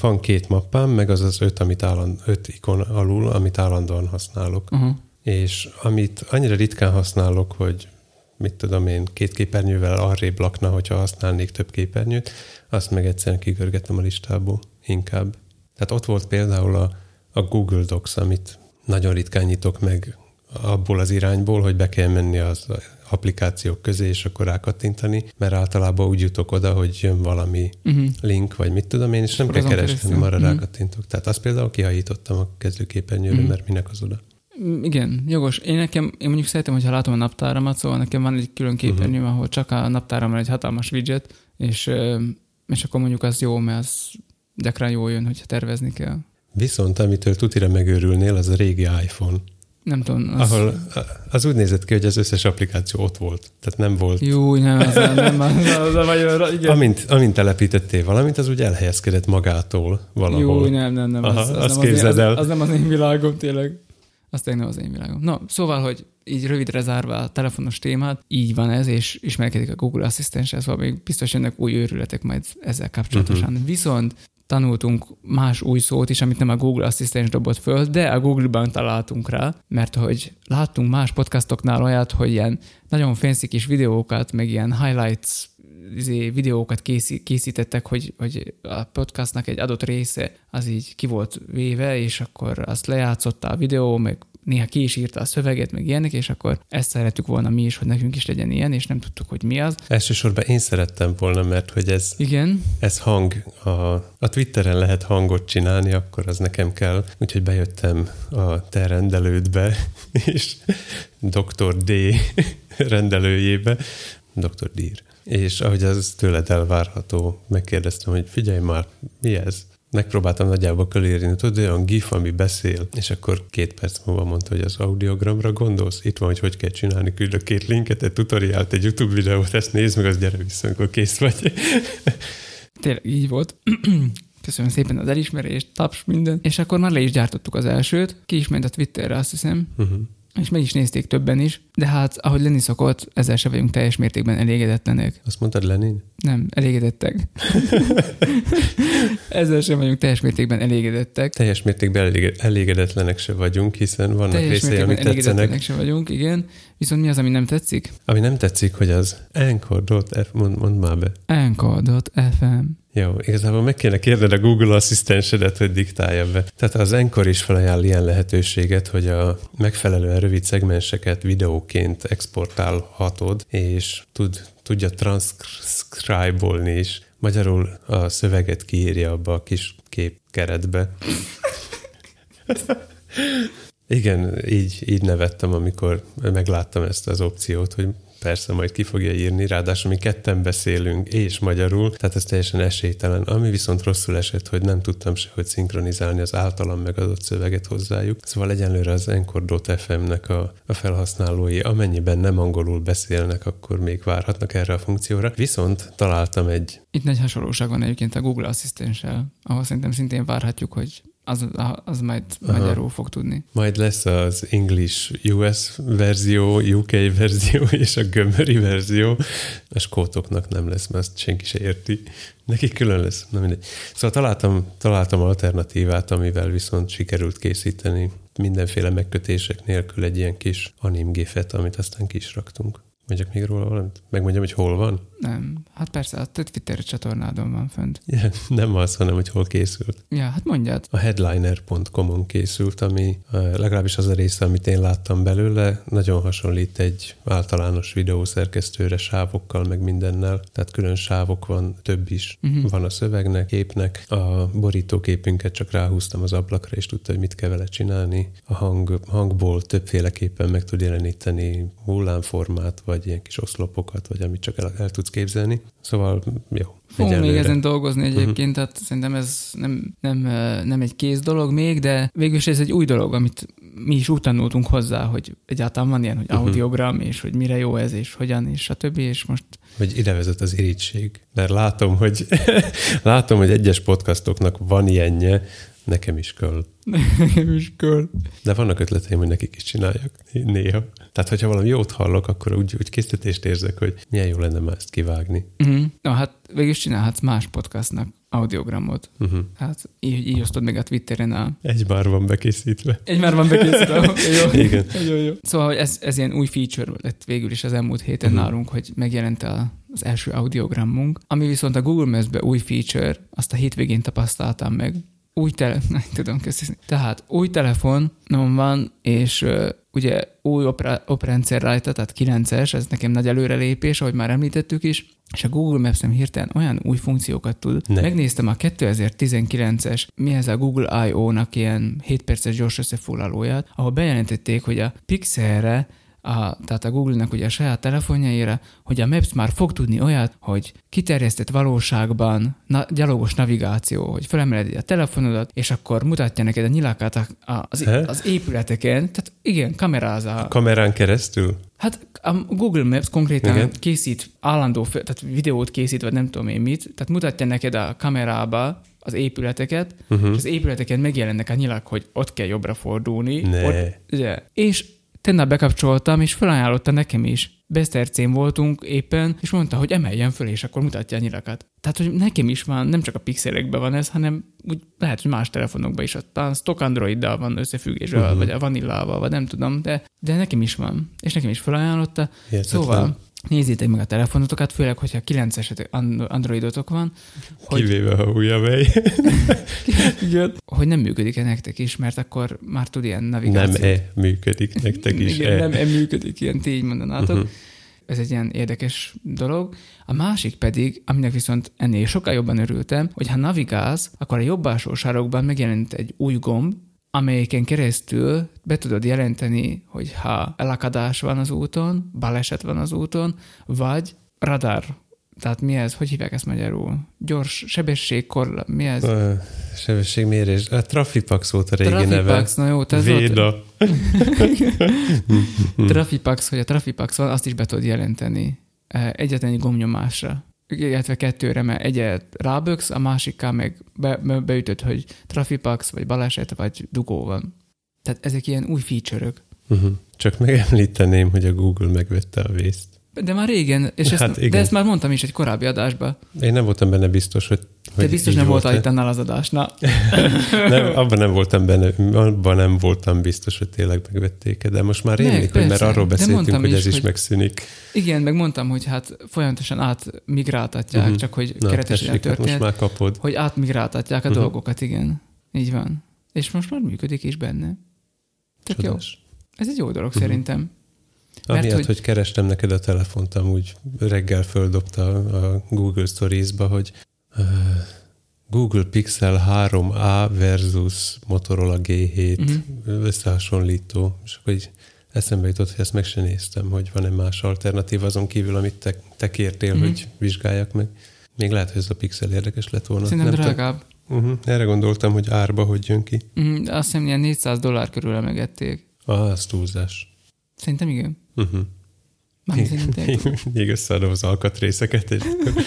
Van két mappám, meg az az öt, amit álland, öt ikon alul, amit állandóan használok. Aha. És amit annyira ritkán használok, hogy mit tudom én, két képernyővel arrébb lakna, hogyha használnék több képernyőt, azt meg egyszerűen kigörgetem a listából inkább. Tehát ott volt például a, a Google Docs, amit nagyon ritkán nyitok meg abból az irányból, hogy be kell menni az applikációk közé, és akkor rákattintani, mert általában úgy jutok oda, hogy jön valami Uh-huh. link, vagy mit tudom én, és nem kell keresni, arra Mhm. rákattintok. Tehát azt például kihajítottam a kezdőképernyőről, Mhm. mert minek az oda. Mm, Igen, jogos. Én nekem, én mondjuk szeretem, hogyha látom a naptáramat, szóval nekem van egy külön képernyő, uh-huh. ahol csak a naptáramon egy hatalmas widget, és, és akkor mondjuk az jó, mert az gyakran jól jön, hogyha tervezni kell. Viszont amitől tutira megőrülnél, az a régi iPhone. Nem tudom, az... Ahol az úgy nézett ki, hogy az összes applikáció ott volt. Tehát nem volt. Jó, nem, az, nem, az, az, az, az igen. Amint, amint telepítettél valamit, az úgy elhelyezkedett magától valahol. Jó, nem, nem, nem. Aha, az, az, azt nem az, én, képzeld az, el. az, nem az én világom, tényleg. Az tényleg nem az én világom. No, szóval, hogy így rövidre zárva a telefonos témát, így van ez, és ismerkedik a Google Asszisztenssel, szóval még biztos jönnek új őrületek majd ezzel kapcsolatosan. Uh-huh. Viszont tanultunk más új szót is, amit nem a Google Asszisztens dobott föl, de a Google-ban találtunk rá, mert hogy láttunk más podcastoknál olyat, hogy ilyen nagyon fancy kis videókat, meg ilyen highlights izé, videókat készí, készítettek, hogy, hogy a podcastnak egy adott része az így ki volt véve, és akkor azt lejátszotta a videó, meg néha ki is írta a szöveget, meg ilyenek, és akkor ezt szerettük volna mi is, hogy nekünk is legyen ilyen, és nem tudtuk, hogy mi az. Elsősorban én szerettem volna, mert hogy ez, Igen, ez hang, a, a Twitteren lehet hangot csinálni, akkor az nekem kell. Úgyhogy bejöttem a te rendelődbe, és Dr. D rendelőjébe, Dr. Dír. És ahogy az tőled elvárható, megkérdeztem, hogy figyelj már, mi ez? Megpróbáltam nagyjából körülírni, tudod, olyan gif, ami beszél, és akkor két perc múlva mondta, hogy az audiogramra gondolsz, itt van, hogy hogy kell csinálni, küldök két linket, egy tutoriált, egy YouTube videót, ezt nézd meg, az gyere vissza, amikor kész vagy. tényleg így volt. Köszönöm szépen az elismerést, taps, minden. És akkor már le is gyártottuk az elsőt, ki is ment a Twitterre, azt hiszem, Uh-huh. és meg is nézték többen is, de hát, ahogy lenni szokott, ezzel se vagyunk teljes mértékben elégedetlenek. Azt mondtad Lenin? Nem, elégedettek. ezzel sem vagyunk teljes mértékben elégedettek. Teljes mértékben elége- elégedetlenek se vagyunk, hiszen vannak Teljes részei, amik tetszenek. elégedetlenek sem vagyunk, igen. Viszont mi az, ami nem tetszik? Ami nem tetszik, hogy az Anchor.f, mond, mond már be. Anchor.fm Jó, igazából meg kéne kérned a Google asszisztensedet, hogy diktálja be. Tehát az Encore is felajánl ilyen lehetőséget, hogy a megfelelően rövid szegmenseket videóként exportálhatod, és tud, tudja transcribe-olni is. Magyarul a szöveget kiírja abba a kis képkeretbe. Igen, így, így nevettem, amikor megláttam ezt az opciót, hogy persze majd ki fogja írni, ráadásul mi ketten beszélünk, és magyarul, tehát ez teljesen esélytelen. Ami viszont rosszul esett, hogy nem tudtam se, hogy szinkronizálni az általam megadott szöveget hozzájuk. Szóval egyenlőre az Encore.fm-nek a, a felhasználói, amennyiben nem angolul beszélnek, akkor még várhatnak erre a funkcióra. Viszont találtam egy Itt nagy hasonlóság van egyébként a Google Asszisztenssel, ahol szerintem szintén várhatjuk, hogy az, az majd Aha. magyarul fog tudni. Majd lesz az English US verzió, UK verzió és a gömöri verzió. A skótoknak nem lesz, mert azt senki se érti. Neki külön lesz. Na mindegy. Szóval találtam, találtam alternatívát, amivel viszont sikerült készíteni mindenféle megkötések nélkül egy ilyen kis animgifet, amit aztán ki is raktunk. Mondjak még róla valamit? Megmondjam, hogy hol van? Nem, hát persze, a Twitter csatornádon van fönt. Ja, nem az, hanem hogy hol készült. Ja, hát mondjad. A headliner.com-on készült, ami legalábbis az a része, amit én láttam belőle, nagyon hasonlít egy általános videószerkesztőre sávokkal, meg mindennel. Tehát külön sávok van, több is Mhm. van a szövegnek, képnek. A borítóképünket csak ráhúztam az ablakra, és tudta, hogy mit kell vele csinálni. A hang, hangból többféleképpen meg tud jeleníteni hullámformát, vagy vagy ilyen kis oszlopokat, vagy amit csak el, el tudsz képzelni. Szóval jó. Fogunk még ezen dolgozni egyébként, uh-huh. tehát szerintem ez nem, nem, nem egy kész dolog még, de végülis ez egy új dolog, amit mi is úgy tanultunk hozzá, hogy egyáltalán van ilyen, hogy Mhm. audiogram, és hogy mire jó ez, és hogyan, és a többi, és most Hogy ide vezet az irítség. Mert látom, hogy látom, hogy egyes podcastoknak van ilyenje, nekem is kell. nekem is köl. De vannak ötleteim, hogy nekik is csináljak néha. Tehát, hogyha valami jót hallok, akkor úgy, úgy késztetést érzek, hogy milyen jó lenne már ezt kivágni. Uh-huh. Na hát végülis csinálhatsz más podcastnak audiogramot. Uh-huh. Hát így, így osztod meg a Twitteren a... Egy már van bekészítve. Egy már van bekészítve. Jó. Igen. jó, jó. Szóval ez, ez ilyen új feature lett végül is az elmúlt héten uh-huh. nálunk, hogy megjelent a, az első audiogramunk, ami viszont a Google Maps-be új feature, azt a hétvégén tapasztaltam meg. Új tele... Nem tudom, köszönöm. Tehát új telefonom van, és ugye új opera, oprendszer rajta, tehát 9-es, ez nekem nagy előrelépés, ahogy már említettük is, és a Google Maps-em hirtelen olyan új funkciókat tud. Ne. Megnéztem a 2019-es, mi ez a Google I.O.-nak ilyen 7 perces gyors összefoglalóját, ahol bejelentették, hogy a Pixelre a, tehát a Google-nak ugye a saját telefonjaira, hogy a Maps már fog tudni olyat, hogy kiterjesztett valóságban na, gyalogos navigáció, hogy felemeled a telefonodat, és akkor mutatja neked a nyilakat a, a, az, He? az épületeken, tehát igen, kameráz a, Kamerán keresztül? Hát a Google Maps konkrétan Igen. Készít állandó, tehát videót készít, vagy nem tudom én mit, tehát mutatja neked a kamerába az épületeket, uh-huh. és az épületeken megjelennek a nyilak, hogy ott kell jobbra fordulni. Ne. Ott, ugye. És tennap bekapcsoltam, és felajánlotta nekem is. Besztercén voltunk éppen, és mondta, hogy emeljen föl, és akkor mutatja a nyilakat. Tehát, hogy nekem is van, nem csak a pixelekben van ez, hanem úgy lehet, hogy más telefonokban is, talán stock Androiddal van összefüggésben, uh-huh. vagy a vanillával, vagy nem tudom, de, de nekem is van, és nekem is felajánlotta. Hihetetlen. Szóval nézzétek meg a telefonotokat, főleg, hogyha 9-es Androidotok van, hogy, Kivéve, ha Huawei. Igen. hogy nem működik-e nektek is, mert akkor már tud ilyen navigációt. Nem e működik nektek is. Igen, e. nem e működik, ilyen ti így mondanátok. Uh-huh. Ez egy ilyen érdekes dolog. A másik pedig, aminek viszont ennél sokkal jobban örültem, hogy ha navigálsz, akkor a jobb alsó sarokban megjelent egy új gomb, amelyeken keresztül be tudod jelenteni, hogy ha elakadás van az úton, baleset van az úton, vagy radar. Tehát mi ez? Hogy hívják ezt magyarul? Gyors sebességkor, mi ez? Ö, Sebességmérés. A Trafipax volt a régi neve. Trafipax, na jó, ez Véda. Trafipax, hogy a Trafipax van, azt is be tudod jelenteni eh, egyetlen egy gombnyomásra. Illetve kettőre, mert egyet ráböksz, a másikkal meg be, be, beütöd, hogy Trafipax, vagy baleset, vagy dugó van. Tehát ezek ilyen új feature-ök. Uh-huh. Csak megemlíteném, hogy a Google megvette a vészt. De már régen, és ezt, Hát igen. de ezt már mondtam is egy korábbi adásban. Én nem voltam benne biztos, hogy, Te biztos nem voltál itt annál az adásnál. Nem, abban nem voltam benne, abban nem voltam biztos, hogy tényleg megvették de most már rémlik, hogy mert arról beszéltünk, hogy is, ez is hogy- megszűnik. Igen, meg mondtam, hogy hát folyamatosan átmigráltatják, uh-huh. csak hogy Na, keretesen tessék, hát most már kapod. hogy átmigráltatják a uh-huh. dolgokat, igen. Így van. És most már működik is benne. Tök jó. Ez egy jó dolog uh-huh. szerintem. Mert Amiatt, hogy- hogy... kerestem neked a telefont, amúgy reggel földobta a Google Stories-ba, hogy Google Pixel 3a versus Motorola G7 Mhm. uh-huh. összehasonlító, és akkor így eszembe jutott, hogy ezt meg se néztem, hogy van-e más alternatív azon kívül, amit te, te kértél, Mhm. uh-huh. hogy vizsgáljak meg. Még lehet, hogy ez a Pixel érdekes lett volna. Szerintem Nem drágább. Uh-huh. Erre gondoltam, hogy árba hogy jön ki. Mm, azt hiszem, ilyen 400 dollár körül emegették. Ah, az túlzás. Szerintem igen. Uh-huh. Már szerintem. Még összeadom az alkatrészeket, és akkor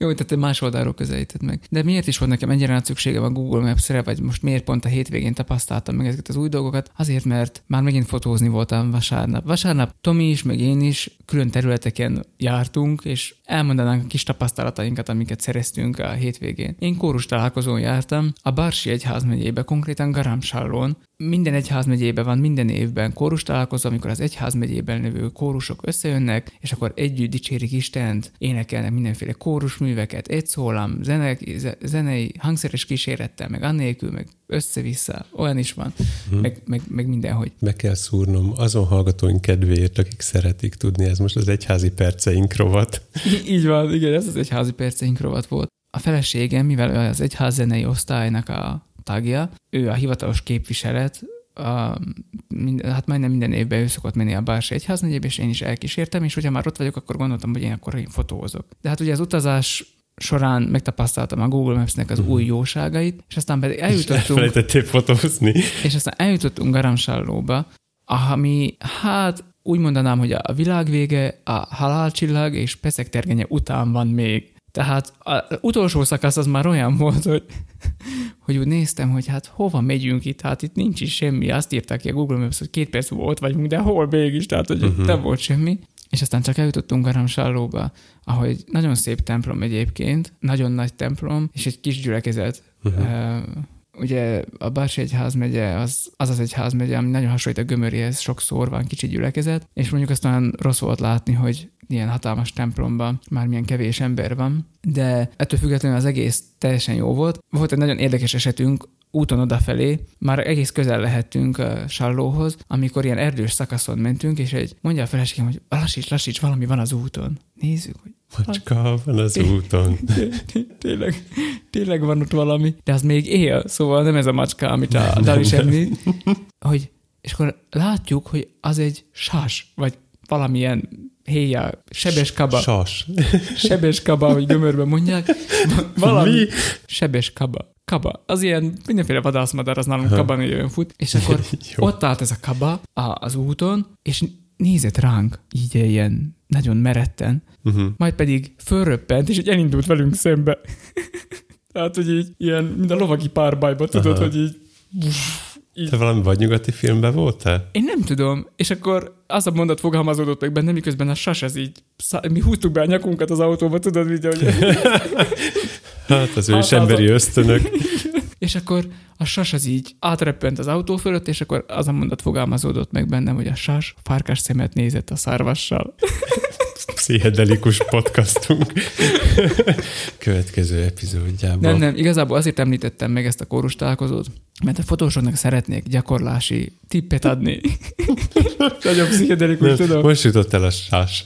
Jó, tehát te más oldalról közelíted meg. De miért is volt nekem ennyire nagy szükségem a Google Maps-re, vagy most miért pont a hétvégén tapasztaltam meg ezeket az új dolgokat? Azért, mert már megint fotózni voltam vasárnap. Vasárnap Tomi is, meg én is külön területeken jártunk, és elmondanánk a kis tapasztalatainkat, amiket szereztünk a hétvégén. Én kórus találkozón jártam, a Barsi egyházmegyébe, konkrétan Garamsallón. Minden egyházmegyébe van minden évben kórus találkozó, amikor az egyházmegyében lévő kórusok összejönnek, és akkor együtt dicsérik Istent, énekelnek mindenféle kórusműveket, egy szólam, zenek, ze- zenei, hangszeres kísérettel, meg annélkül, meg össze-vissza, olyan is van, Mhm. meg, meg, meg mindenhogy. Be kell szúrnom azon hallgatóink kedvéért, akik szeretik tudni, ez most az egyházi perceink rovat. Így van, igen, ez az egyházi perceink rovat volt. A feleségem, mivel az egyház zenei osztálynak a tagja, ő a hivatalos képviselet a, minden, hát majdnem minden évben ő szokott menni a Bársi Egyházmegyébe, és én is elkísértem, és hogyha már ott vagyok, akkor gondoltam, hogy én akkor én fotózok. De hát ugye az utazás során megtapasztaltam a Google Maps-nek az uh-huh. új jóságait, és aztán pedig eljutottunk... És elfelejtettél fotózni. És aztán eljutottunk Garamsallóba, ami hát úgy mondanám, hogy a világ vége, a halálcsillag és Peszek tergenye után van még. Tehát az utolsó szakasz az már olyan volt, hogy, hogy úgy néztem, hogy hát hova megyünk itt, hát itt nincs is semmi. Azt írták ki a Google Maps, hogy két perc volt vagyunk, de hol mégis, tehát hogy uh-huh. nem volt semmi. És aztán csak eljutottunk Garamsallóba, ahol egy nagyon szép templom egyébként, nagyon nagy templom, és egy kis gyülekezet. Uh-huh. Uh, ugye a Bársi egyházmegye az, az az egyházmegye, ami nagyon hasonlít a gömörihez, sokszor van kicsi gyülekezet, és mondjuk aztán rossz volt látni, hogy ilyen hatalmas templomban már milyen kevés ember van, de ettől függetlenül az egész teljesen jó volt. Volt egy nagyon érdekes esetünk, úton odafelé, már egész közel lehettünk a Sallóhoz, amikor ilyen erdős szakaszon mentünk, és egy mondja a feleségem, hogy lassíts, lassíts, valami van az úton. Nézzük, hogy Macska van az úton. Tényleg, tényleg van ott valami, de az még él, szóval nem ez a macska, amit a Dali semmi. Hogy, és akkor látjuk, hogy az egy sás, vagy valamilyen héja, sebes kaba. Sas. Sebes kaba, hogy gömörben mondják. Valami. Mi? Sebes kaba. Kaba. Az ilyen mindenféle vadászmadár, az nálunk kaba jön fut. És akkor ott állt ez a kaba az úton, és nézett ránk, így ilyen nagyon meretten, uh-huh. majd pedig fölröppent, és így elindult velünk szembe. Tehát, hogy így ilyen, mint a lovagi párbajba, tudod, Aha. hogy így így. Te valami vagy nyugati filmben voltál? Én nem tudom. És akkor az a mondat fogalmazódott meg benne, miközben a sas ez így, mi húztuk be a nyakunkat az autóba, tudod, így, hogy... hát az ő is emberi ösztönök. és akkor a sas az így átreppent az autó fölött, és akkor az a mondat fogalmazódott meg bennem, hogy a sas farkas szemet nézett a szarvassal. Pszichedelikus podcastunk következő epizódjában. Nem, nem, igazából azért említettem meg ezt a kórus találkozót, mert a fotósoknak szeretnék gyakorlási tippet adni. Nagyon pszichedelikus, tudom. Most jutott el a sás.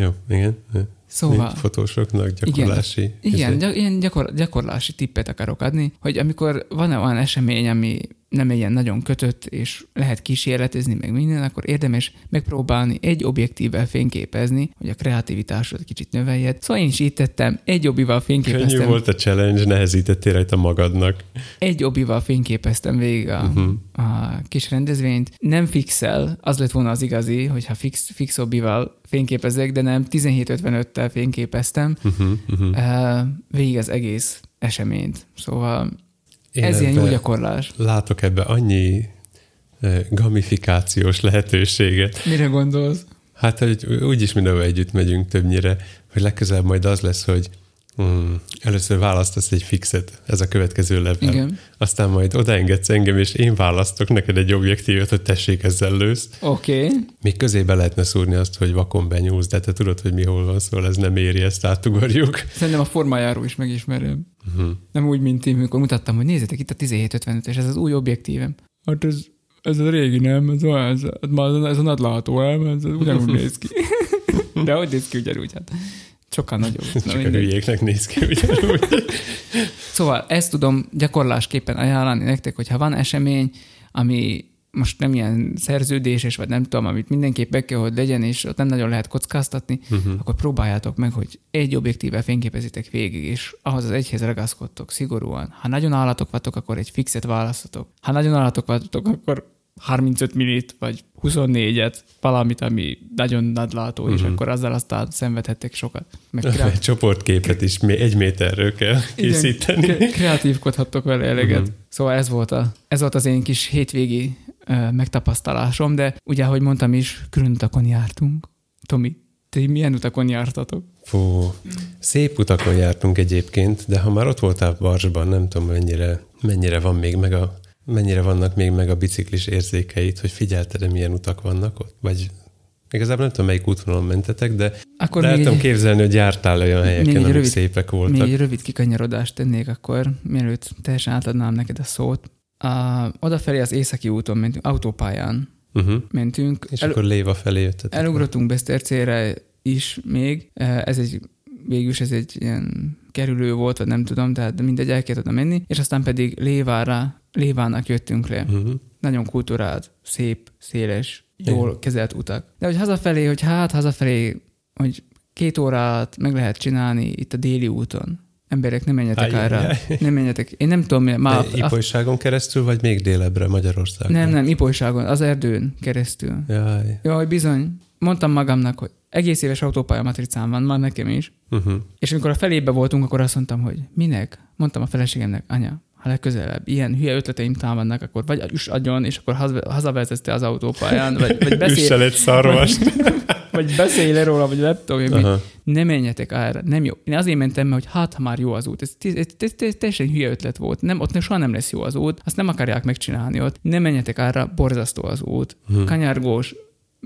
Jó, igen. Szóval... Mi fotósoknak gyakorlási... Igen, igen ilyen gyakor- gyakorlási tippet akarok adni, hogy amikor van -e olyan esemény, ami nem ilyen nagyon kötött, és lehet kísérletezni meg minden, akkor érdemes megpróbálni egy objektívvel fényképezni, hogy a kreativitásod kicsit növeljed. Szóval én is így tettem, egy obival fényképeztem. Könnyű volt a challenge, nehezítettél rajta magadnak. Egy obival fényképeztem végig a, uh-huh. a kis rendezvényt. Nem fixel, az lett volna az igazi, hogyha fix, fix obival fényképezek, de nem 1755-tel fényképeztem uh-huh, uh-huh. végig az egész eseményt. Szóval Ez ilyen jó gyakorlás. Látok ebbe annyi gamifikációs lehetőséget. Mire gondolsz? Hát, hogy úgyis mindenhol együtt megyünk többnyire, hogy legközelebb majd az lesz, hogy Mm, először választasz egy fixet, ez a következő level. Igen. Aztán majd odaengedsz engem, és én választok neked egy objektívet, hogy tessék, ezzel lősz. Oké. Okay. Még közébe lehetne szúrni azt, hogy vakon benyúlsz, de te tudod, hogy mi hol van, szóval ez nem éri, ezt átugorjuk. Szerintem a formájáról is megismerem. Uh-huh. Nem úgy, mint én, amikor mutattam, hogy nézzétek itt a 1755 és ez az új objektívem. Hát ez, ez a régi, nem? Ez, ez, ez, ez, ez a nagylátó, nem? Ez ugyanúgy néz ki. De hogy néz ki ugyanúgy? Hát. Sokkal nagyobb. Csak Na, a hülyéknek néz ki ugyanúgy. szóval ezt tudom gyakorlásképpen ajánlani nektek, hogyha van esemény, ami most nem ilyen szerződéses, vagy nem tudom, amit mindenképp be kell, hogy legyen, és ott nem nagyon lehet kockáztatni, uh-huh. akkor próbáljátok meg, hogy egy objektível fényképezitek végig, és ahhoz az egyhez ragaszkodtok szigorúan. Ha nagyon állatok vagytok, akkor egy fixet választotok. Ha nagyon állatok vagytok, akkor 35 millit, vagy 24-et, valamit, ami nagyon nagylátó, uh-huh. és mhm. akkor azzal aztán szenvedhettek sokat. Meg kreát... Egy csoportképet is egy méterről kell készíteni. Igen, kreatívkodhattok vele eleget. Uh-huh. Szóval ez volt, a, ez volt az én kis hétvégi megtapasztalásom, de ugye, ahogy mondtam is, külön utakon jártunk. Tomi, te milyen utakon jártatok? Fú, szép utakon jártunk egyébként, de ha már ott voltál Barsban, nem tudom mennyire, mennyire van még meg a mennyire vannak még meg a biciklis érzékeit, hogy figyelted-e, milyen utak vannak ott? Vagy igazából nem tudom, melyik útvonalon mentetek, de Akkor lehetem képzelni, hogy jártál olyan helyeken, amik rövid, szépek voltak. Még egy rövid kikanyarodást tennék akkor, mielőtt teljesen átadnám neked a szót. A, odafelé az északi úton mentünk, autópályán uh-huh. mentünk. És El, akkor Léva felé jöttetek. Elugrottunk Besztercére is még. Ez egy, végülis ez egy ilyen kerülő volt, vagy nem tudom, tehát mindegy, el kellett oda menni, és aztán pedig Lévára, Lévának jöttünk le. Uh-huh. Nagyon kultúrált, szép, széles, jól Igen. kezelt utak. De hogy hazafelé, hogy hát hazafelé, hogy két órát meg lehet csinálni itt a déli úton. Emberek, nem menjetek Ajj, arra. ajj. Nem menjetek. Én nem tudom, mi- már... De Ipolyságon keresztül, vagy még délebbre Magyarországon? nem, nem, Ipolyságon, az erdőn keresztül. Jaj. Jaj, bizony. Mondtam magamnak, hogy egész éves autópálya matricám van, már nekem is. Uh-huh. És amikor a felébe voltunk, akkor azt mondtam, hogy minek? Mondtam a feleségemnek, anya, ha legközelebb ilyen hülye ötleteim támadnak, akkor vagy üss adjon, és akkor haza- hazavezetsz te az autópályán, vagy, vagy, beszél, egy szarvast. vagy beszélj le róla, vagy mit. Aha. Ne menjetek arra, nem jó. Én azért mentem, mert hogy hát, ha már jó az út. Ez, ez, ez, ez, ez teljesen hülye ötlet volt. Nem, ott soha nem lesz jó az út, azt nem akarják megcsinálni ott. Ne menjetek arra, borzasztó az út. Hm. Kanyargós,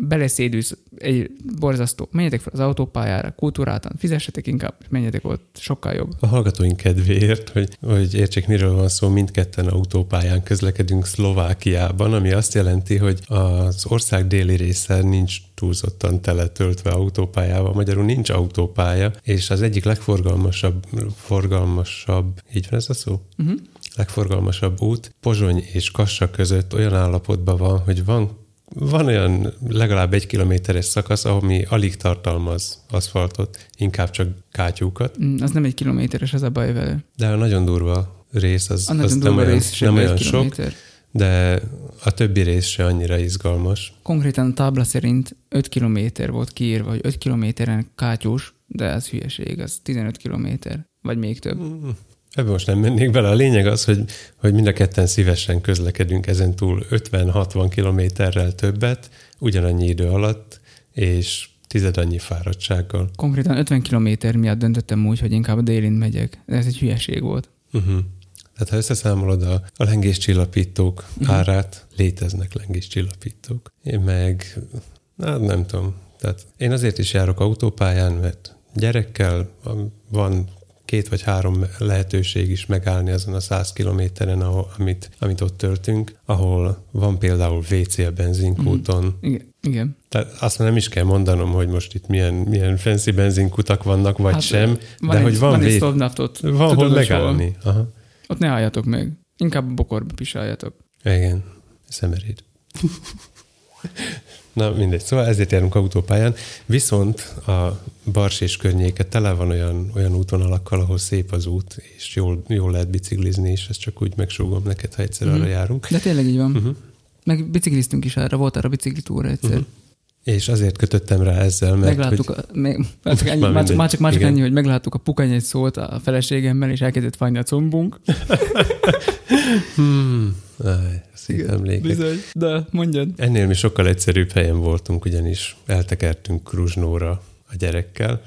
beleszédülsz, egy borzasztó. Menjetek fel az autópályára, kultúráltan, fizessetek inkább, menjetek ott, sokkal jobb. A hallgatóink kedvéért, hogy, hogy értsék, miről van szó, mindketten autópályán közlekedünk Szlovákiában, ami azt jelenti, hogy az ország déli része nincs túlzottan teletöltve autópályával, magyarul nincs autópálya, és az egyik legforgalmasabb, forgalmasabb, így van ez a szó? Uh-huh. legforgalmasabb út Pozsony és Kassa között olyan állapotban van, hogy van van olyan legalább egy kilométeres szakasz, ami alig tartalmaz aszfaltot, inkább csak kátyúkat, Mm, Az nem egy kilométeres, az a baj vele. de a nagyon durva rész az, A az nem olyan, rész nem olyan sok, de a többi rész se annyira izgalmas. Konkrétan a tábla szerint 5 kilométer volt kiírva, hogy 5 kilométeren kátyús, de ez hülyeség, az 15 kilométer, vagy még több. Ebben most nem mennék bele. A lényeg az, hogy, hogy mind a ketten szívesen közlekedünk ezen túl 50-60 kilométerrel többet, ugyanannyi idő alatt, és tized annyi fáradtsággal. Konkrétan 50 kilométer miatt döntöttem úgy, hogy inkább a délin megyek. De ez egy hülyeség volt. Uh-huh. Tehát ha összeszámolod a, a lengéscsillapítók uh-huh. árát, léteznek lengéscsillapítók. Én meg, hát nem tudom. Tehát én azért is járok autópályán, mert gyerekkel van két vagy három lehetőség is megállni azon a 100 kilométeren, ahol, amit, amit ott töltünk, ahol van például WC a benzinkúton, Igen. Igen. tehát azt már nem is kell mondanom, hogy most itt milyen, milyen fancy benzinkutak vannak, vagy hát, sem, van de egy, hogy van, van vé- szlovnaftot. van hol megállni. Aha. Ott ne álljatok meg. Inkább bokorba pisáljatok. Igen, szemeréd. Na mindegy, szóval ezért járunk autópályán, viszont a Bars és környéke tele van olyan, olyan útvonalakkal, ahol szép az út, és jól, jól lehet biciklizni, és ezt csak úgy megsúgom neked, ha egyszer Mhm. arra járunk. De tényleg így van. Uh-huh. Meg bicikliztünk is arra, volt arra biciklitúra egyszer. Mhm. És azért kötöttem rá ezzel, mert megláttuk, hogy, a, meg, már, csak ennyi, Már csak, mindegy. már csak, már csak Igen. ennyi, hogy megláttuk a pukany egy szót a feleségemmel, és elkezdett fájni a combunk. hmm, áj, szép emlékek. Bizony. De mondjad. Ennél mi sokkal egyszerűbb helyen voltunk, ugyanis eltekertünk Kruzsnóra a gyerekkel.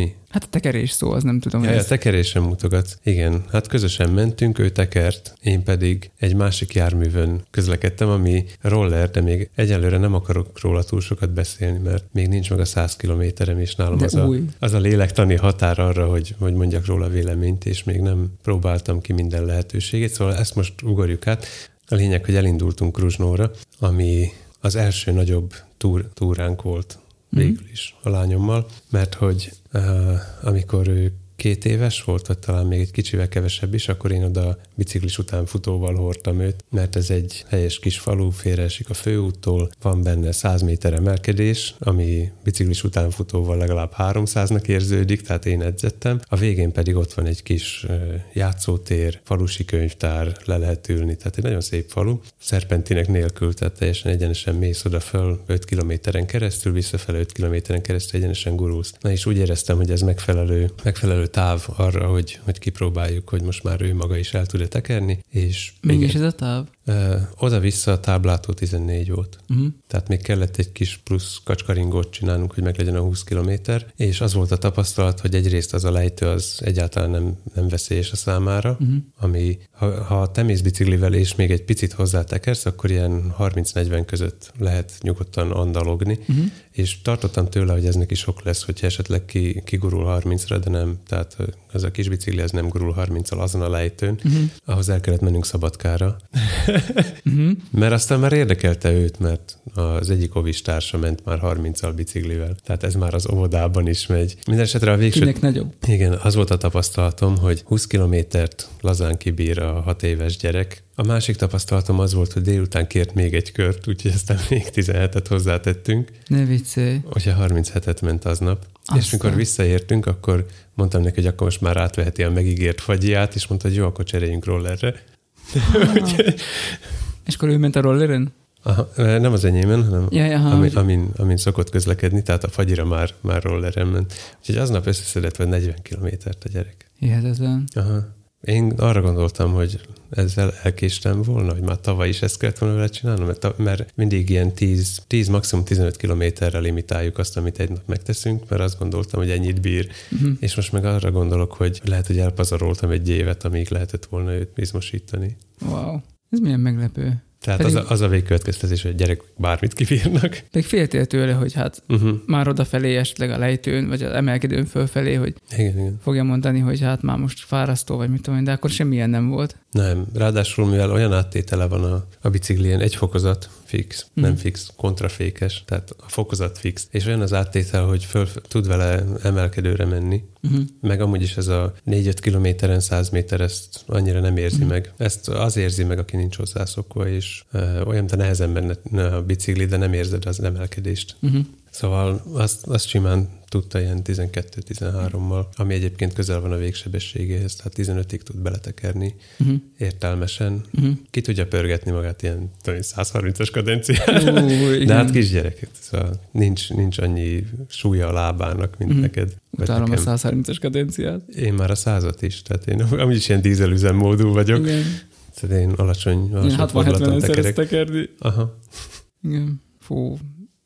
Mi? Hát a tekerés szó, az nem tudom. Ja, hogy ja, ez- tekerésen mutogat. Igen, hát közösen mentünk, ő tekert, én pedig egy másik járművön közlekedtem, ami roller, de még egyelőre nem akarok róla túl sokat beszélni, mert még nincs meg a 100 kilométerem, és nálam De az a, az a lélektani határ arra, hogy, hogy mondjak róla véleményt, és még nem próbáltam ki minden lehetőségét, szóval ezt most ugorjuk át. A lényeg, hogy elindultunk Kruzsnóra, ami az első nagyobb túr, túránk volt végül is a lányommal, mert hogy amikor ő két éves volt, vagy talán még egy kicsivel kevesebb is, akkor én oda biciklis után futóval hordtam őt, mert ez egy helyes kis falu, félreesik a főúttól, van benne 100 méter emelkedés, ami biciklis után futóval legalább 300-nak érződik, tehát én edzettem. A végén pedig ott van egy kis játszótér, falusi könyvtár, le lehet ülni, tehát egy nagyon szép falu. Szerpentinek nélkül, tehát teljesen egyenesen mész oda föl 5 kilométeren keresztül, visszafele 5 kilométeren keresztül egyenesen gurulsz. Na és úgy éreztem, hogy ez megfelelő, megfelelő táv arra, hogy, hogy kipróbáljuk, hogy most már ő maga is el tud-e tekerni, és Mennyi igen, ez a táv? Oda-vissza a táblától 14 volt. Uh-huh. Tehát még kellett egy kis plusz kacskaringót csinálnunk, hogy meglegyen a 20 kilométer, és az volt a tapasztalat, hogy egyrészt az a lejtő az egyáltalán nem, nem veszélyes a számára, Uh-huh. ami, ha, ha te mész biciklivel és még egy picit hozzátekersz, akkor ilyen 30-40 között lehet nyugodtan andalogni, Uh-huh. és tartottam tőle, hogy ez neki sok lesz, hogyha esetleg ki, kigurul 30-ra, de nem, tehát ez a kis bicikli ez nem gurul 30-al azon a lejtőn, Uh-huh. ahhoz el kellett mennünk Szabadkára. Uh-huh. Mert aztán már érdekelte őt, mert az egyik ovis társa ment már 30-al biciklivel. Tehát ez már az óvodában is megy. Mindenesetre a végső... Kinek nagyobb? Igen, az volt a tapasztalatom, hogy 20 kilométert lazán kibír a hat éves gyerek. A másik tapasztalatom az volt, hogy délután kért még egy kört, úgyhogy aztán még 17-et hozzátettünk. Ne viccelj. Hogyha 37-et ment aznap. Aztán. És mikor visszaértünk, akkor mondtam neki, hogy akkor most már átveheti a megígért fagyiát, és mondta, hogy jó, akkor cseréljünk rollerre. És akkor ő ment a rolleren? Aha, nem az enyémen, hanem Ja, ja, aha, amin, hogy- amin, amin szokott közlekedni, tehát a fagyira már, már rolleren ment. Úgyhogy aznap összeszedett vagy 40 kilométert a gyerek. Hihetetlen. Aha. Én arra gondoltam, hogy ezzel elkéstem volna, hogy már tavaly is ezt kellett volna vele csinálnom, mert, mert mindig ilyen 10, 10, maximum 15 kilométerre limitáljuk azt, amit egy nap megteszünk, mert azt gondoltam, hogy ennyit bír. Uh-huh. És most meg arra gondolok, hogy lehet, hogy elpazaroltam egy évet, amíg lehetett volna őt izmosítani. Wow. Ez milyen meglepő. Tehát Pedig- az a, az a végkövetkeztetés, hogy a gyerek bármit kibírnak. Még féltél tőle, hogy hát Uh-huh. már odafelé esetleg a lejtőn, vagy az emelkedőn fölfelé, hogy Igen, igen. fogja mondani, hogy hát már most fárasztó, vagy mit tudom én, de akkor semmilyen nem volt. Nem, ráadásul mivel olyan áttétele van a, a biciklien, egy fokozat fix, Mhm. nem fix, kontrafékes, tehát a fokozat fix, és olyan az áttétel, hogy föl, tud vele emelkedőre menni, Uh-huh. meg amúgy is ez a 4-5 kilométeren 100 méter ezt annyira nem érzi Mhm. meg. Ezt az érzi meg, aki nincs hozzászokva, és ö, olyan, de nehezen menne a bicikli, de nem érzed az emelkedést. Uh-huh. Szóval azt, azt simán tudta ilyen 12-13-mal, ami egyébként közel van a végsebességéhez, tehát 15-ig tud beletekerni Uh-huh. értelmesen. Uh-huh. Ki tudja pörgetni magát ilyen tudom, én, 130-as kadenciát. Ú, igen. De hát kisgyerek, szóval nincs, nincs annyi súlya a lábának, mint Mhm. neked. Utálom a nekem. 130-as kadenciát. Én már a százat is, tehát én amúgy is ilyen dízelüzemmódú vagyok. Igen. Tehát én alacsony, Én alacsony 60-70-en fordulaton szeretsz tekerek. Aha. Igen. Fú,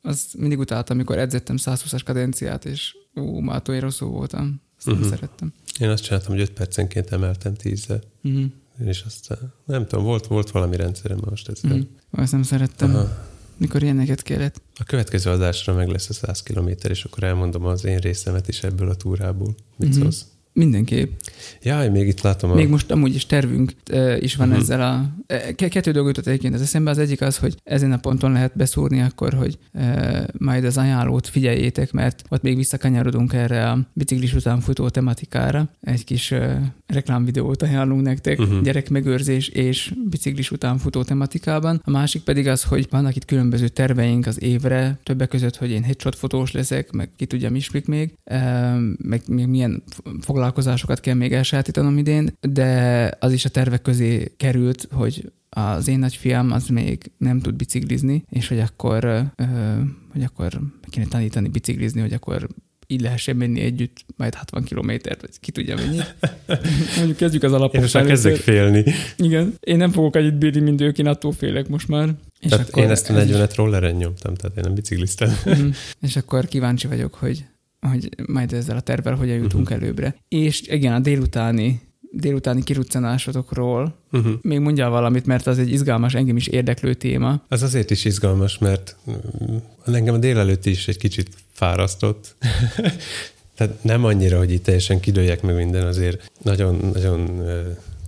azt mindig utáltam, amikor edzettem 120-as kadenciát, és ú, már olyan rosszul voltam. Azt nem Mhm. szerettem. Én azt csináltam, hogy 5 percenként emeltem 10-zel. Uh-huh. És aztán, nem tudom, volt, volt valami rendszerem most ezzel. Uh-huh. Azt nem szerettem, Aha. mikor ilyeneket kellett. A következő adásra meg lesz a 100 km, és akkor elmondom az én részemet is ebből a túrából. Mit Mhm. szólsz? Mindenképp. Jaj, még itt látom a... Még most amúgy is tervünk e, is van uh-huh. ezzel a... E, ke- kettő dolgot jutott egyébként az eszembe. Az egyik az, hogy ezen a ponton lehet beszúrni akkor, hogy e, majd az ajánlót figyeljétek, mert ott még visszakanyarodunk erre a biciklis után futó tematikára. Egy kis e, reklámvideót ajánlunk nektek, uh-huh. gyerekmegőrzés és biciklis után futó tematikában. A másik pedig az, hogy vannak itt különböző terveink az évre, többek között, hogy én headshot fotós leszek, meg ki tudja, mi még, e, meg még milyen f- foglalkozásokat kell még elsajátítanom idén, de az is a tervek közé került, hogy az én nagyfiam az még nem tud biciklizni, és hogy akkor, ö, hogy akkor meg kéne tanítani biciklizni, hogy akkor így lehessen menni együtt, majd 60 kilométert, vagy ki tudja mennyi. Mondjuk kezdjük az Én alapok. most már kezdek félni. Igen, én nem fogok annyit bírni, mint ők, én attól félek most már. És Tehát én ezt a ez is- 40-et rolleren nyomtam, tehát én nem bicikliztem. Mhm. És akkor kíváncsi vagyok, hogy, hogy majd ezzel a tervvel hogyan jutunk Mhm. előbbre. És igen, a délutáni, délutáni kiruccanásotokról Uh-huh. még mondjál valamit, mert az egy izgalmas, engem is érdeklő téma. Az azért is izgalmas, mert mm, engem a délelőtt is egy kicsit fárasztott. Tehát nem annyira, hogy itt teljesen kidőljek meg minden, azért nagyon, nagyon ö,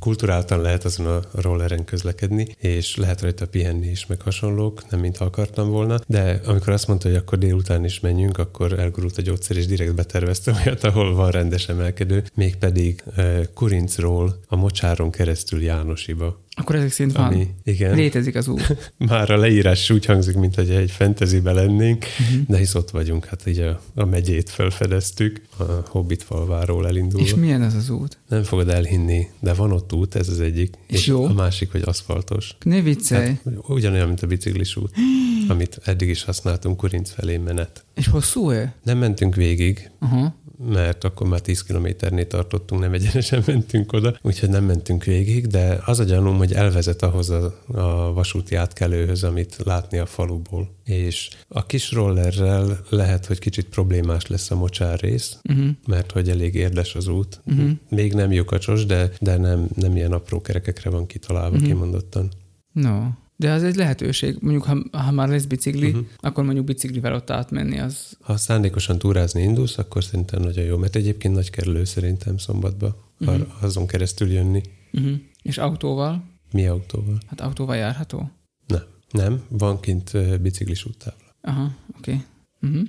kulturáltan lehet azon a rolleren közlekedni, és lehet rajta pihenni is, meg hasonlók, nem mintha akartam volna, de amikor azt mondta, hogy akkor délután is menjünk, akkor elgurult a gyógyszer, és direkt beterveztem olyat, ahol van rendes emelkedő, mégpedig ö, Kurincról a mocsáron keresztül Jánosiba. Akkor ezek szerint van. Ami, igen. Létezik az út. Már a leírás úgy hangzik, mintha egy fantasybe lennénk, uh-huh. de hisz ott vagyunk, hát így a, a megyét felfedeztük, a Hobbit falváról elindulva. És milyen ez az út? Nem fogod elhinni, de van ott út, ez az egyik, És jó? a másik, hogy aszfaltos. Ne viccelj. Tehát ugyanolyan, mint a biciklis út, amit eddig is használtunk Kurinc felé menet. És hosszú-e? Nem mentünk végig, Aha. Mert akkor már 10 kilométernél tartottunk, nem egyenesen mentünk oda, úgyhogy nem mentünk végig, de az a gyanúm, hogy elvezet ahhoz a, a vasúti átkelőhöz, amit látni a faluból. És a kis rollerrel lehet, hogy kicsit problémás lesz a mocsár rész, Uh-huh. mert hogy elég érdes az út. Mhm. Még nem lyukacsos, de, de nem, nem ilyen apró kerekekre van kitalálva Mhm. kimondottan. No. De az egy lehetőség. Mondjuk, ha, ha már lesz bicikli, uh-huh. akkor mondjuk biciklivel ott átmenni, az... Ha szándékosan túrázni indulsz, akkor szerintem nagyon jó, mert egyébként nagy kerülő szerintem szombatba, uh-huh. azon keresztül jönni. Uh-huh. És autóval? Mi autóval? Hát autóval járható? Nem. Nem, van kint biciklis úttábla. Aha, oké. Okay. Uh-huh.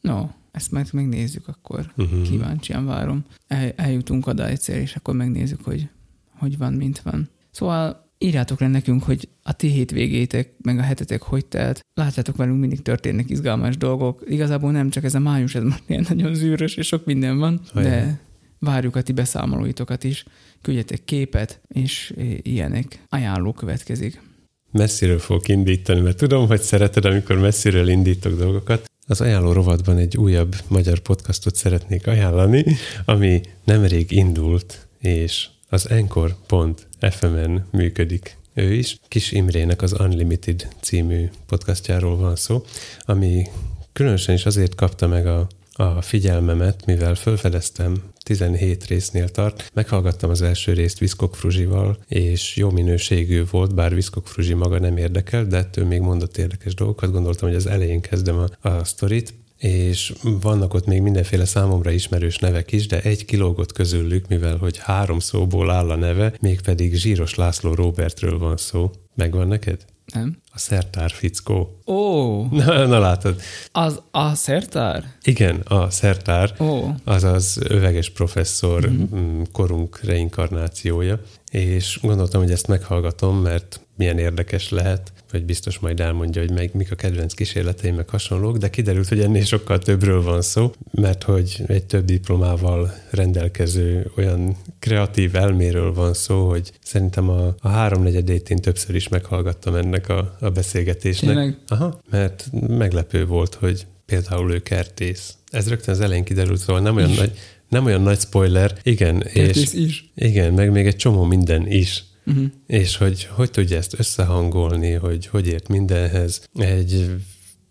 No, ezt majd megnézzük akkor. Uh-huh. Kíváncsian várom. El, eljutunk oda egyszer, és akkor megnézzük, hogy hogy van, mint van. Szóval írjátok le nekünk, hogy a ti hétvégétek, meg a hetetek hogy telt. Látjátok velünk, mindig történnek izgalmas dolgok. Igazából nem csak ez a május, ez most ilyen nagyon zűrös, és sok minden van, Olyan. de várjuk a ti beszámolóitokat is. Küldjetek képet, és ilyenek. Ajánló következik. Messziről fogok indítani, mert tudom, hogy szereted, amikor messziről indítok dolgokat. Az ajánló rovatban egy újabb magyar podcastot szeretnék ajánlani, ami nemrég indult, és az Encore.fm-en működik ő is. Kis Imrének az Unlimited című podcastjáról van szó, ami különösen is azért kapta meg a, a figyelmemet, mivel felfedeztem 17 résznél tart. Meghallgattam az első részt Viszkok Fruzsival, és jó minőségű volt, bár Viszkok Fruzsi maga nem érdekel, de ettől még mondott érdekes dolgokat. Gondoltam, hogy az elején kezdem a, a sztorit, és vannak ott még mindenféle számomra ismerős nevek is, de egy kilógott közülük, mivel hogy három szóból áll a neve, mégpedig Zsíros László Robertről van szó. Megvan neked? Nem? A szertár fickó. Ó, Na, na látod. az a szertár? Igen, a szertár, Ó, azaz öveges professzor mm. korunk reinkarnációja, és gondoltam, hogy ezt meghallgatom, mert milyen érdekes lehet, vagy biztos majd elmondja, hogy meg mik a kedvenc kísérleteim, meg hasonlók, de kiderült, hogy ennél sokkal többről van szó, mert hogy egy több diplomával rendelkező olyan kreatív elméről van szó, hogy szerintem a, a háromnegyedét én többször is meghallgattam ennek a, a beszélgetésnek. Tényleg? Aha, mert meglepő volt, hogy például ő kertész. Ez rögtön az elején kiderült, szóval nem olyan, Is. nagy, nem olyan nagy spoiler, igen, kertész és is. igen, meg még egy csomó minden is. Uh-huh. És hogy hogy tudja ezt összehangolni, hogy hogy ért mindenhez. Egy,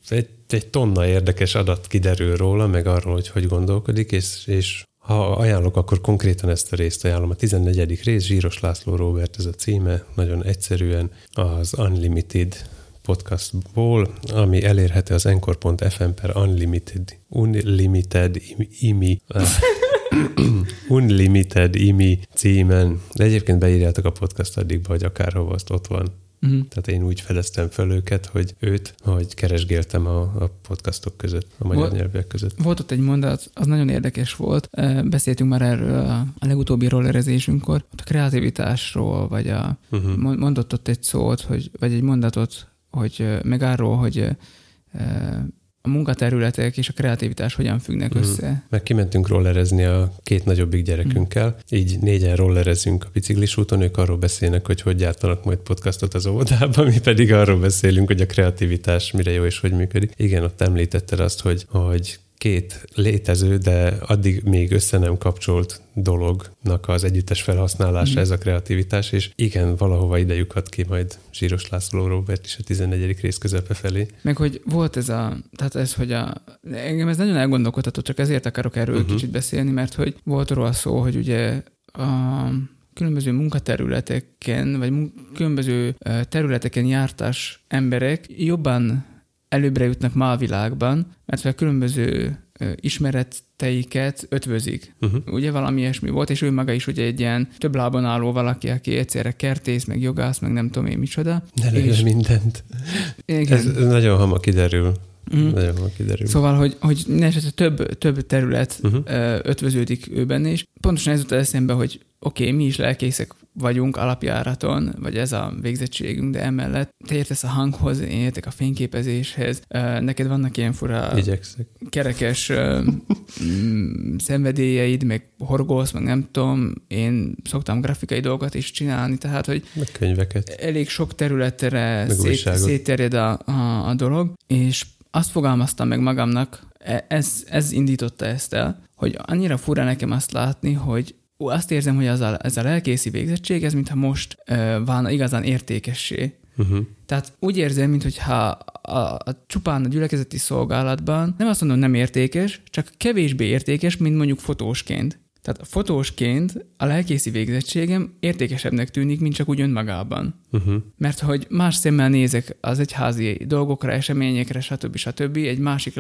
egy, egy tonna érdekes adat kiderül róla, meg arról, hogy hogy gondolkodik, és, és ha ajánlok, akkor konkrétan ezt a részt ajánlom. A 14. rész, Zsíros László Robert, ez a címe, nagyon egyszerűen az Unlimited podcastból, ami elérhető az encore.fm per unlimited, unlimited imi, unlimited imi címen. De egyébként beírjátok a podcast addigba, hogy akárhova azt ott van. Uh-huh. Tehát én úgy fedeztem föl őket, hogy őt, hogy keresgéltem a, a podcastok között, a magyar Vol- nyelvek között. Volt ott egy mondat, az nagyon érdekes volt. Beszéltünk már erről a, a legutóbbi rollerezésünkkor. A kreativitásról, vagy a, Uh-huh. Mon- mondott ott egy szót, hogy, vagy egy mondatot, hogy meg arról, hogy a munkaterületek és a kreativitás hogyan függnek Mhm. össze. Meg kimentünk rollerezni a két nagyobbik gyerekünkkel, így négyen rollerezünk a biciklis úton, ők arról beszélnek, hogy hogy gyártanak majd podcastot az óvodában, mi pedig arról beszélünk, hogy a kreativitás mire jó és hogy működik. Igen, ott említetted azt, hogy, hogy két létező, de addig még össze nem kapcsolt dolognak az együttes felhasználása Mhm. ez a kreativitás, és igen, valahova ide lyukad ki majd Zsíros László Robert is a 14. rész közepe felé. Meg hogy volt ez a, tehát ez, hogy a, engem ez nagyon elgondolkodható, csak ezért akarok erről uh-huh. kicsit beszélni, mert hogy volt róla szó, hogy ugye a különböző munkaterületeken, vagy mun- különböző területeken jártas emberek jobban előbbre jutnak ma a világban, mert a különböző ismereteiket ötvözik. Uh-huh. Ugye valami ilyesmi volt, és ő maga is ugye egy ilyen több lábon álló valaki, aki egyszerre kertész, meg jogász, meg nem tudom én micsoda. Lőj És- mindent. Igen. Ez nagyon hamar kiderül. Nagyon hamar kiderül. Szóval, hogy, hogy esetre több, több terület uh-huh. ötvöződik ő benne, és pontosan ez jutott eszembe, hogy oké, okay, mi is lelkészek vagyunk alapjáraton, vagy ez a végzettségünk, de emellett te értesz a hanghoz, én értek a fényképezéshez, neked vannak ilyen fura Igyekszek. kerekes szenvedélyeid, meg horgolsz, meg nem tudom, én szoktam grafikai dolgokat is csinálni, tehát, hogy Meg könyveket. elég sok területre szét, szétterjed a, a, a dolog, és azt fogalmaztam meg magamnak, e- ez, ez indította ezt el, hogy annyira fura nekem azt látni, hogy ú, azt érzem, hogy az a, ez a lelkészi végzettség, ez mintha most ö, válna igazán értékessé. Uh-huh. Tehát úgy érzem, mintha a, a csupán a gyülekezeti szolgálatban nem azt mondom nem értékes, csak kevésbé értékes, mint mondjuk fotósként. Tehát fotósként a lelkészi végzettségem értékesebbnek tűnik, mint csak úgy önmagában. Uh-huh. Mert hogy más szemmel nézek az egyházi dolgokra, eseményekre, stb. stb. egy másik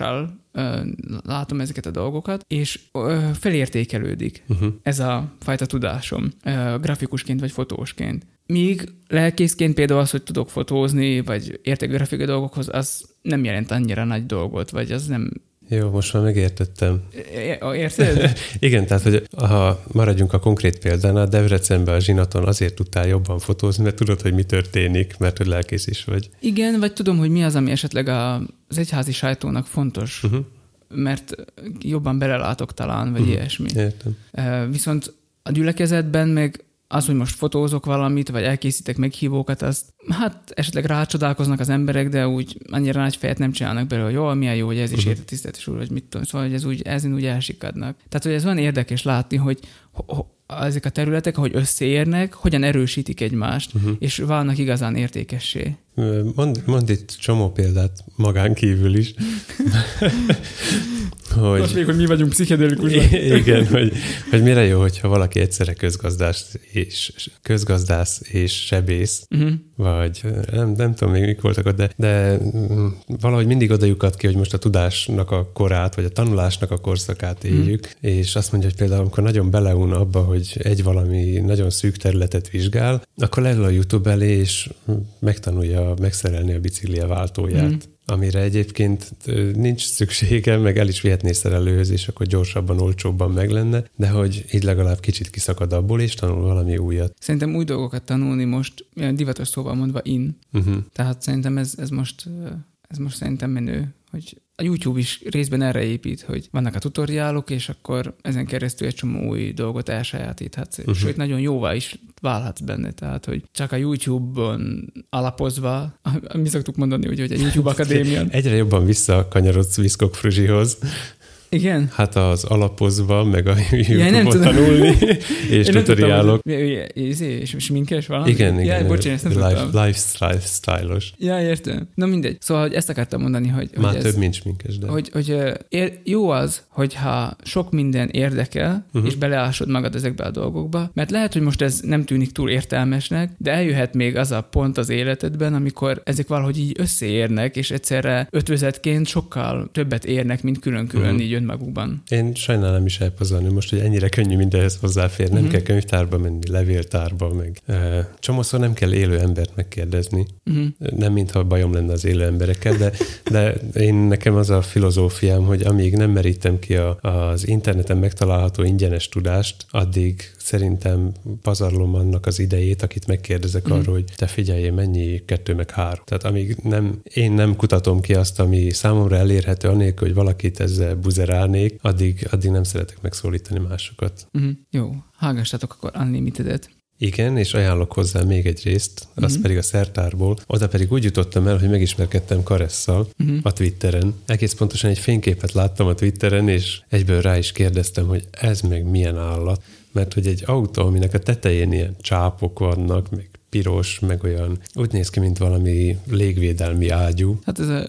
tudással ö, látom ezeket a dolgokat, és ö, felértékelődik uh-huh. ez a fajta tudásom, ö, grafikusként vagy fotósként. Míg lelkészként például az, hogy tudok fotózni, vagy értek grafikai dolgokhoz, az nem jelent annyira nagy dolgot, vagy az nem jó, most már megértettem. Érted? Igen, tehát, hogy ha maradjunk a konkrét példánál, Debrecenben a zsinaton azért tudtál jobban fotózni, mert tudod, hogy mi történik, mert hogy lelkész is vagy. Igen, vagy tudom, hogy mi az, ami esetleg az egyházi sajtónak fontos, uh-huh. mert jobban belelátok talán, vagy uh-huh. ilyesmi. Értem. Viszont a gyülekezetben meg az, hogy most fotózok valamit, vagy elkészítek meghívókat, azt hát esetleg rácsodálkoznak az emberek, de úgy annyira nagy fejet nem csinálnak belőle, hogy jó, milyen jó, hogy ez is uh-huh. érte úr, vagy mit tudom, szóval, hogy ez úgy, ezen úgy elsikadnak. Tehát, hogy ez van érdekes látni, hogy ezek a területek, ahogy összeérnek, hogyan erősítik egymást, uh-huh. és válnak igazán értékessé. Mond, mond itt csomó példát magán kívül is. hogy, Most még, hogy mi vagyunk pszichedelikus. Igen, hogy, hogy mire jó, hogyha valaki egyszerre közgazdász és, közgazdász és sebész, uh-huh. vagy nem, nem tudom még mik voltak ott, de, de mm, valahogy mindig oda ki, hogy most a tudásnak a korát, vagy a tanulásnak a korszakát éljük, uh-huh. és azt mondja, hogy például amikor nagyon beleun abba, hogy egy valami nagyon szűk területet vizsgál, akkor leül a YouTube elé, és megtanulja megszerelni a biciklia váltóját. Uh-huh amire egyébként nincs szüksége, meg el is vihetné szerelőhöz, és akkor gyorsabban, olcsóbban meg lenne, de hogy így legalább kicsit kiszakad abból, és tanul valami újat. Szerintem új dolgokat tanulni most, divatos szóval mondva in. Uh-huh. Tehát szerintem ez, ez most ez most szerintem menő, hogy a YouTube is részben erre épít, hogy vannak a tutoriálok, és akkor ezen keresztül egy csomó új dolgot elsajátíthatsz. Uh-huh. Sőt, nagyon jóvá is válhatsz benne. Tehát, hogy csak a YouTube-on alapozva, mi szoktuk mondani, hogy, hogy a YouTube Akadémián. Egyre jobban visszakanyarodsz Viszkok Fruzsihoz, igen? Hát az alapozva, meg a ja, nem tudom. tanulni, és tutoriálok. És, és minkes valami? Igen, igen. Ja, bocsánat, ezt nem life, Lifestyle-os. Ja, értem. Na mindegy. Szóval, hogy ezt akartam mondani, hogy... Már hogy több, ez, mint sminkes, de... Hogy, hogy ér, jó az, hogyha sok minden érdekel, uh-huh. és beleásod magad ezekbe a dolgokba, mert lehet, hogy most ez nem tűnik túl értelmesnek, de eljöhet még az a pont az életedben, amikor ezek valahogy így összeérnek, és egyszerre ötvözetként sokkal többet érnek, mint külön-külön uh-huh. így önmagukban. Én sajnálom is elpazarni most, hogy ennyire könnyű mindenhez hozzáférni. Nem uh-huh. kell könyvtárba menni, levéltárba, meg e, csomószor nem kell élő embert megkérdezni. Uh-huh. Nem mintha bajom lenne az élő emberekkel, de, de én nekem az a filozófiám, hogy amíg nem merítem ki a, az interneten megtalálható ingyenes tudást, addig szerintem pazarlom annak az idejét, akit megkérdezek mm. arról, hogy te figyelj, mennyi kettő meg három. Tehát amíg nem, én nem kutatom ki azt, ami számomra elérhető, anélkül, hogy valakit ezzel buzerálnék, addig, addig nem szeretek megszólítani másokat. Mm. Jó, hallgassatok akkor Unlimited-et. Igen, és ajánlok hozzá még egy részt, az mm-hmm. pedig a szertárból. Oda pedig úgy jutottam el, hogy megismerkedtem Karesszal mm-hmm. a Twitteren. Egész pontosan egy fényképet láttam a Twitteren, és egyből rá is kérdeztem, hogy ez meg milyen állat mert hogy egy autó, aminek a tetején ilyen csápok vannak, meg piros, meg olyan, úgy néz ki, mint valami légvédelmi ágyú. Hát ez a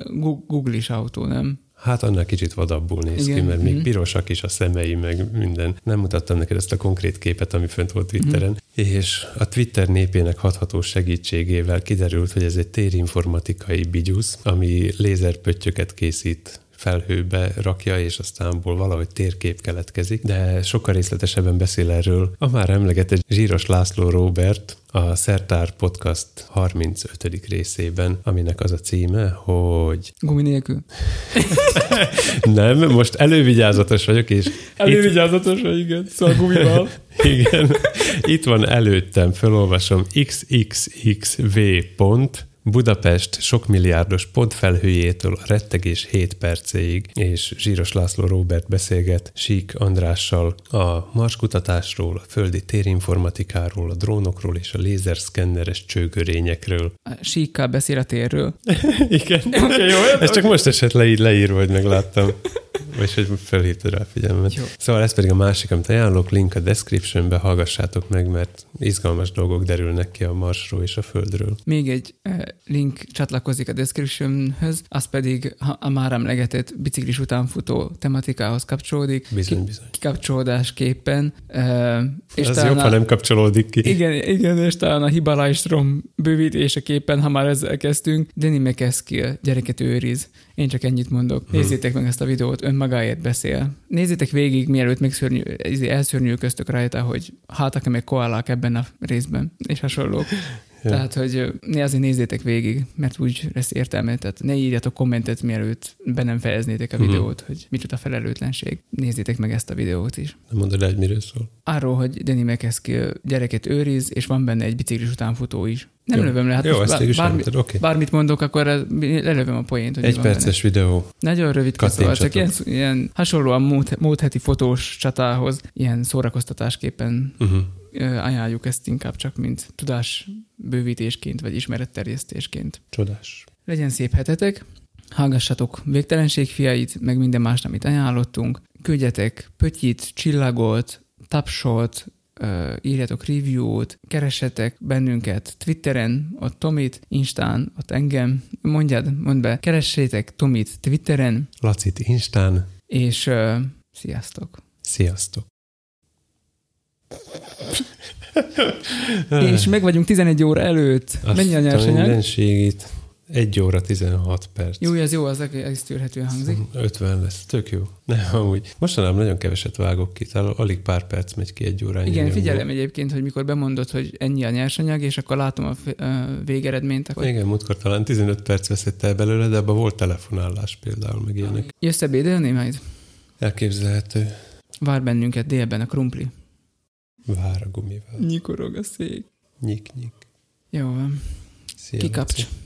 Google-is autó, nem? Hát annál kicsit vadabbul néz Igen. ki, mert még mm-hmm. pirosak is a szemei, meg minden. Nem mutattam neked ezt a konkrét képet, ami fönt volt Twitteren. Mm-hmm. És a Twitter népének hatható segítségével kiderült, hogy ez egy térinformatikai bigyusz, ami lézerpöttyöket készít felhőbe rakja, és aztán abból valahogy térkép keletkezik, de sokkal részletesebben beszél erről a már emlegetett Zsíros László Robert, a Szertár Podcast 35. részében, aminek az a címe, hogy... Gumi nélkül. Nem, most elővigyázatos vagyok, és... Elővigyázatos itt... vagy, igen, szóval gumival. igen. Itt van előttem, felolvasom xxxv pont Budapest sok milliárdos pontfelhőjétől a rettegés 7 percéig, és Zsíros László Robert beszélget Sík Andrással a marskutatásról, a földi térinformatikáról, a drónokról és a lézerszkenneres csőgörényekről. Síkkal beszél a térről. Igen. Okay, jó, Ez csak most esett le így leírva, hogy megláttam. Vagy hogy felhívtad rá a figyelmet. Jó. Szóval ez pedig a másik, amit ajánlok, link a descriptionbe, hallgassátok meg, mert izgalmas dolgok derülnek ki a Marsról és a Földről. Még egy eh, link csatlakozik a descriptionhöz, az pedig ha a már emlegetett biciklis után futó tematikához kapcsolódik. Bizony, bizony. Kikapcsolódásképpen. eh, És Ez talán jobb, a- ha nem kapcsolódik ki. Igen, igen, és talán a Hibalajstrom bővítéseképpen, ha már ezzel kezdtünk, Danny McEskill gyereket őriz. Én csak ennyit mondok. Hmm. Nézzétek meg ezt a videót, önmagáért beszél. Nézzétek végig, mielőtt még szörnyű, izé, elszörnyűköztök rajta, hogy hátak meg koalák ebben a részben, és hasonlók. Ja. Tehát, hogy ne azért nézzétek végig, mert úgy lesz értelme. Tehát ne írjatok kommentet, mielőtt be nem fejeznétek a Mhm. videót, hogy micsoda felelőtlenség. Nézzétek meg ezt a videót is Nem mondod el, hogy miről szól. arról, hogy Danny McEskill gyereket őriz, és van benne egy biciklis utánfutó is. Nem Jó. lövöm le, hát Jó, most bár, bármi, oké. bármit mondok, akkor lelövöm a poént. Hogy Egy van benne. perces videó. Nagyon rövid, szóval csak ilyen, ilyen hasonlóan múlt, múlt heti fotós csatához, ilyen szórakoztatásképpen Uh-huh. Ajánljuk ezt inkább csak, mint tudás bővítésként, vagy ismeretterjesztésként. Csodás. Legyen szép hetetek, hallgassatok végtelenség fiait, meg minden más, amit ajánlottunk. Küldjetek pötyit, csillagot, tapsot, írjatok review-t, keressetek bennünket Twitteren, ott Tomit, Instán, ott engem, mondjad, mondd be, keressétek Tomit Twitteren, Lacit Instán. és ö, sziasztok! Sziasztok. És meg vagyunk 11 óra előtt. Azt Mennyi a nyersanyag? mindenségét. Egy óra 16 perc. Jó, ez jó, az egész tűrhető hangzik. 50 lesz. Tök jó. Nem, amúgy. Mostanában nagyon keveset vágok ki, tehát alig pár perc megy ki egy órányi. Igen, figyelem egyébként, hogy mikor bemondod, hogy ennyi a nyersanyag, és akkor látom a végeredményt, akkor Igen, múltkor talán 15 perc veszett el belőle, de abban volt telefonálás például, meg ilyenek. jössz ebédelni majd? Elképzelhető. Vár bennünket délben a krumpli. Vár a gumival. Nyikorog a szék. Nyik, nyik. Jó van. Szia, Kikapcs. Laci.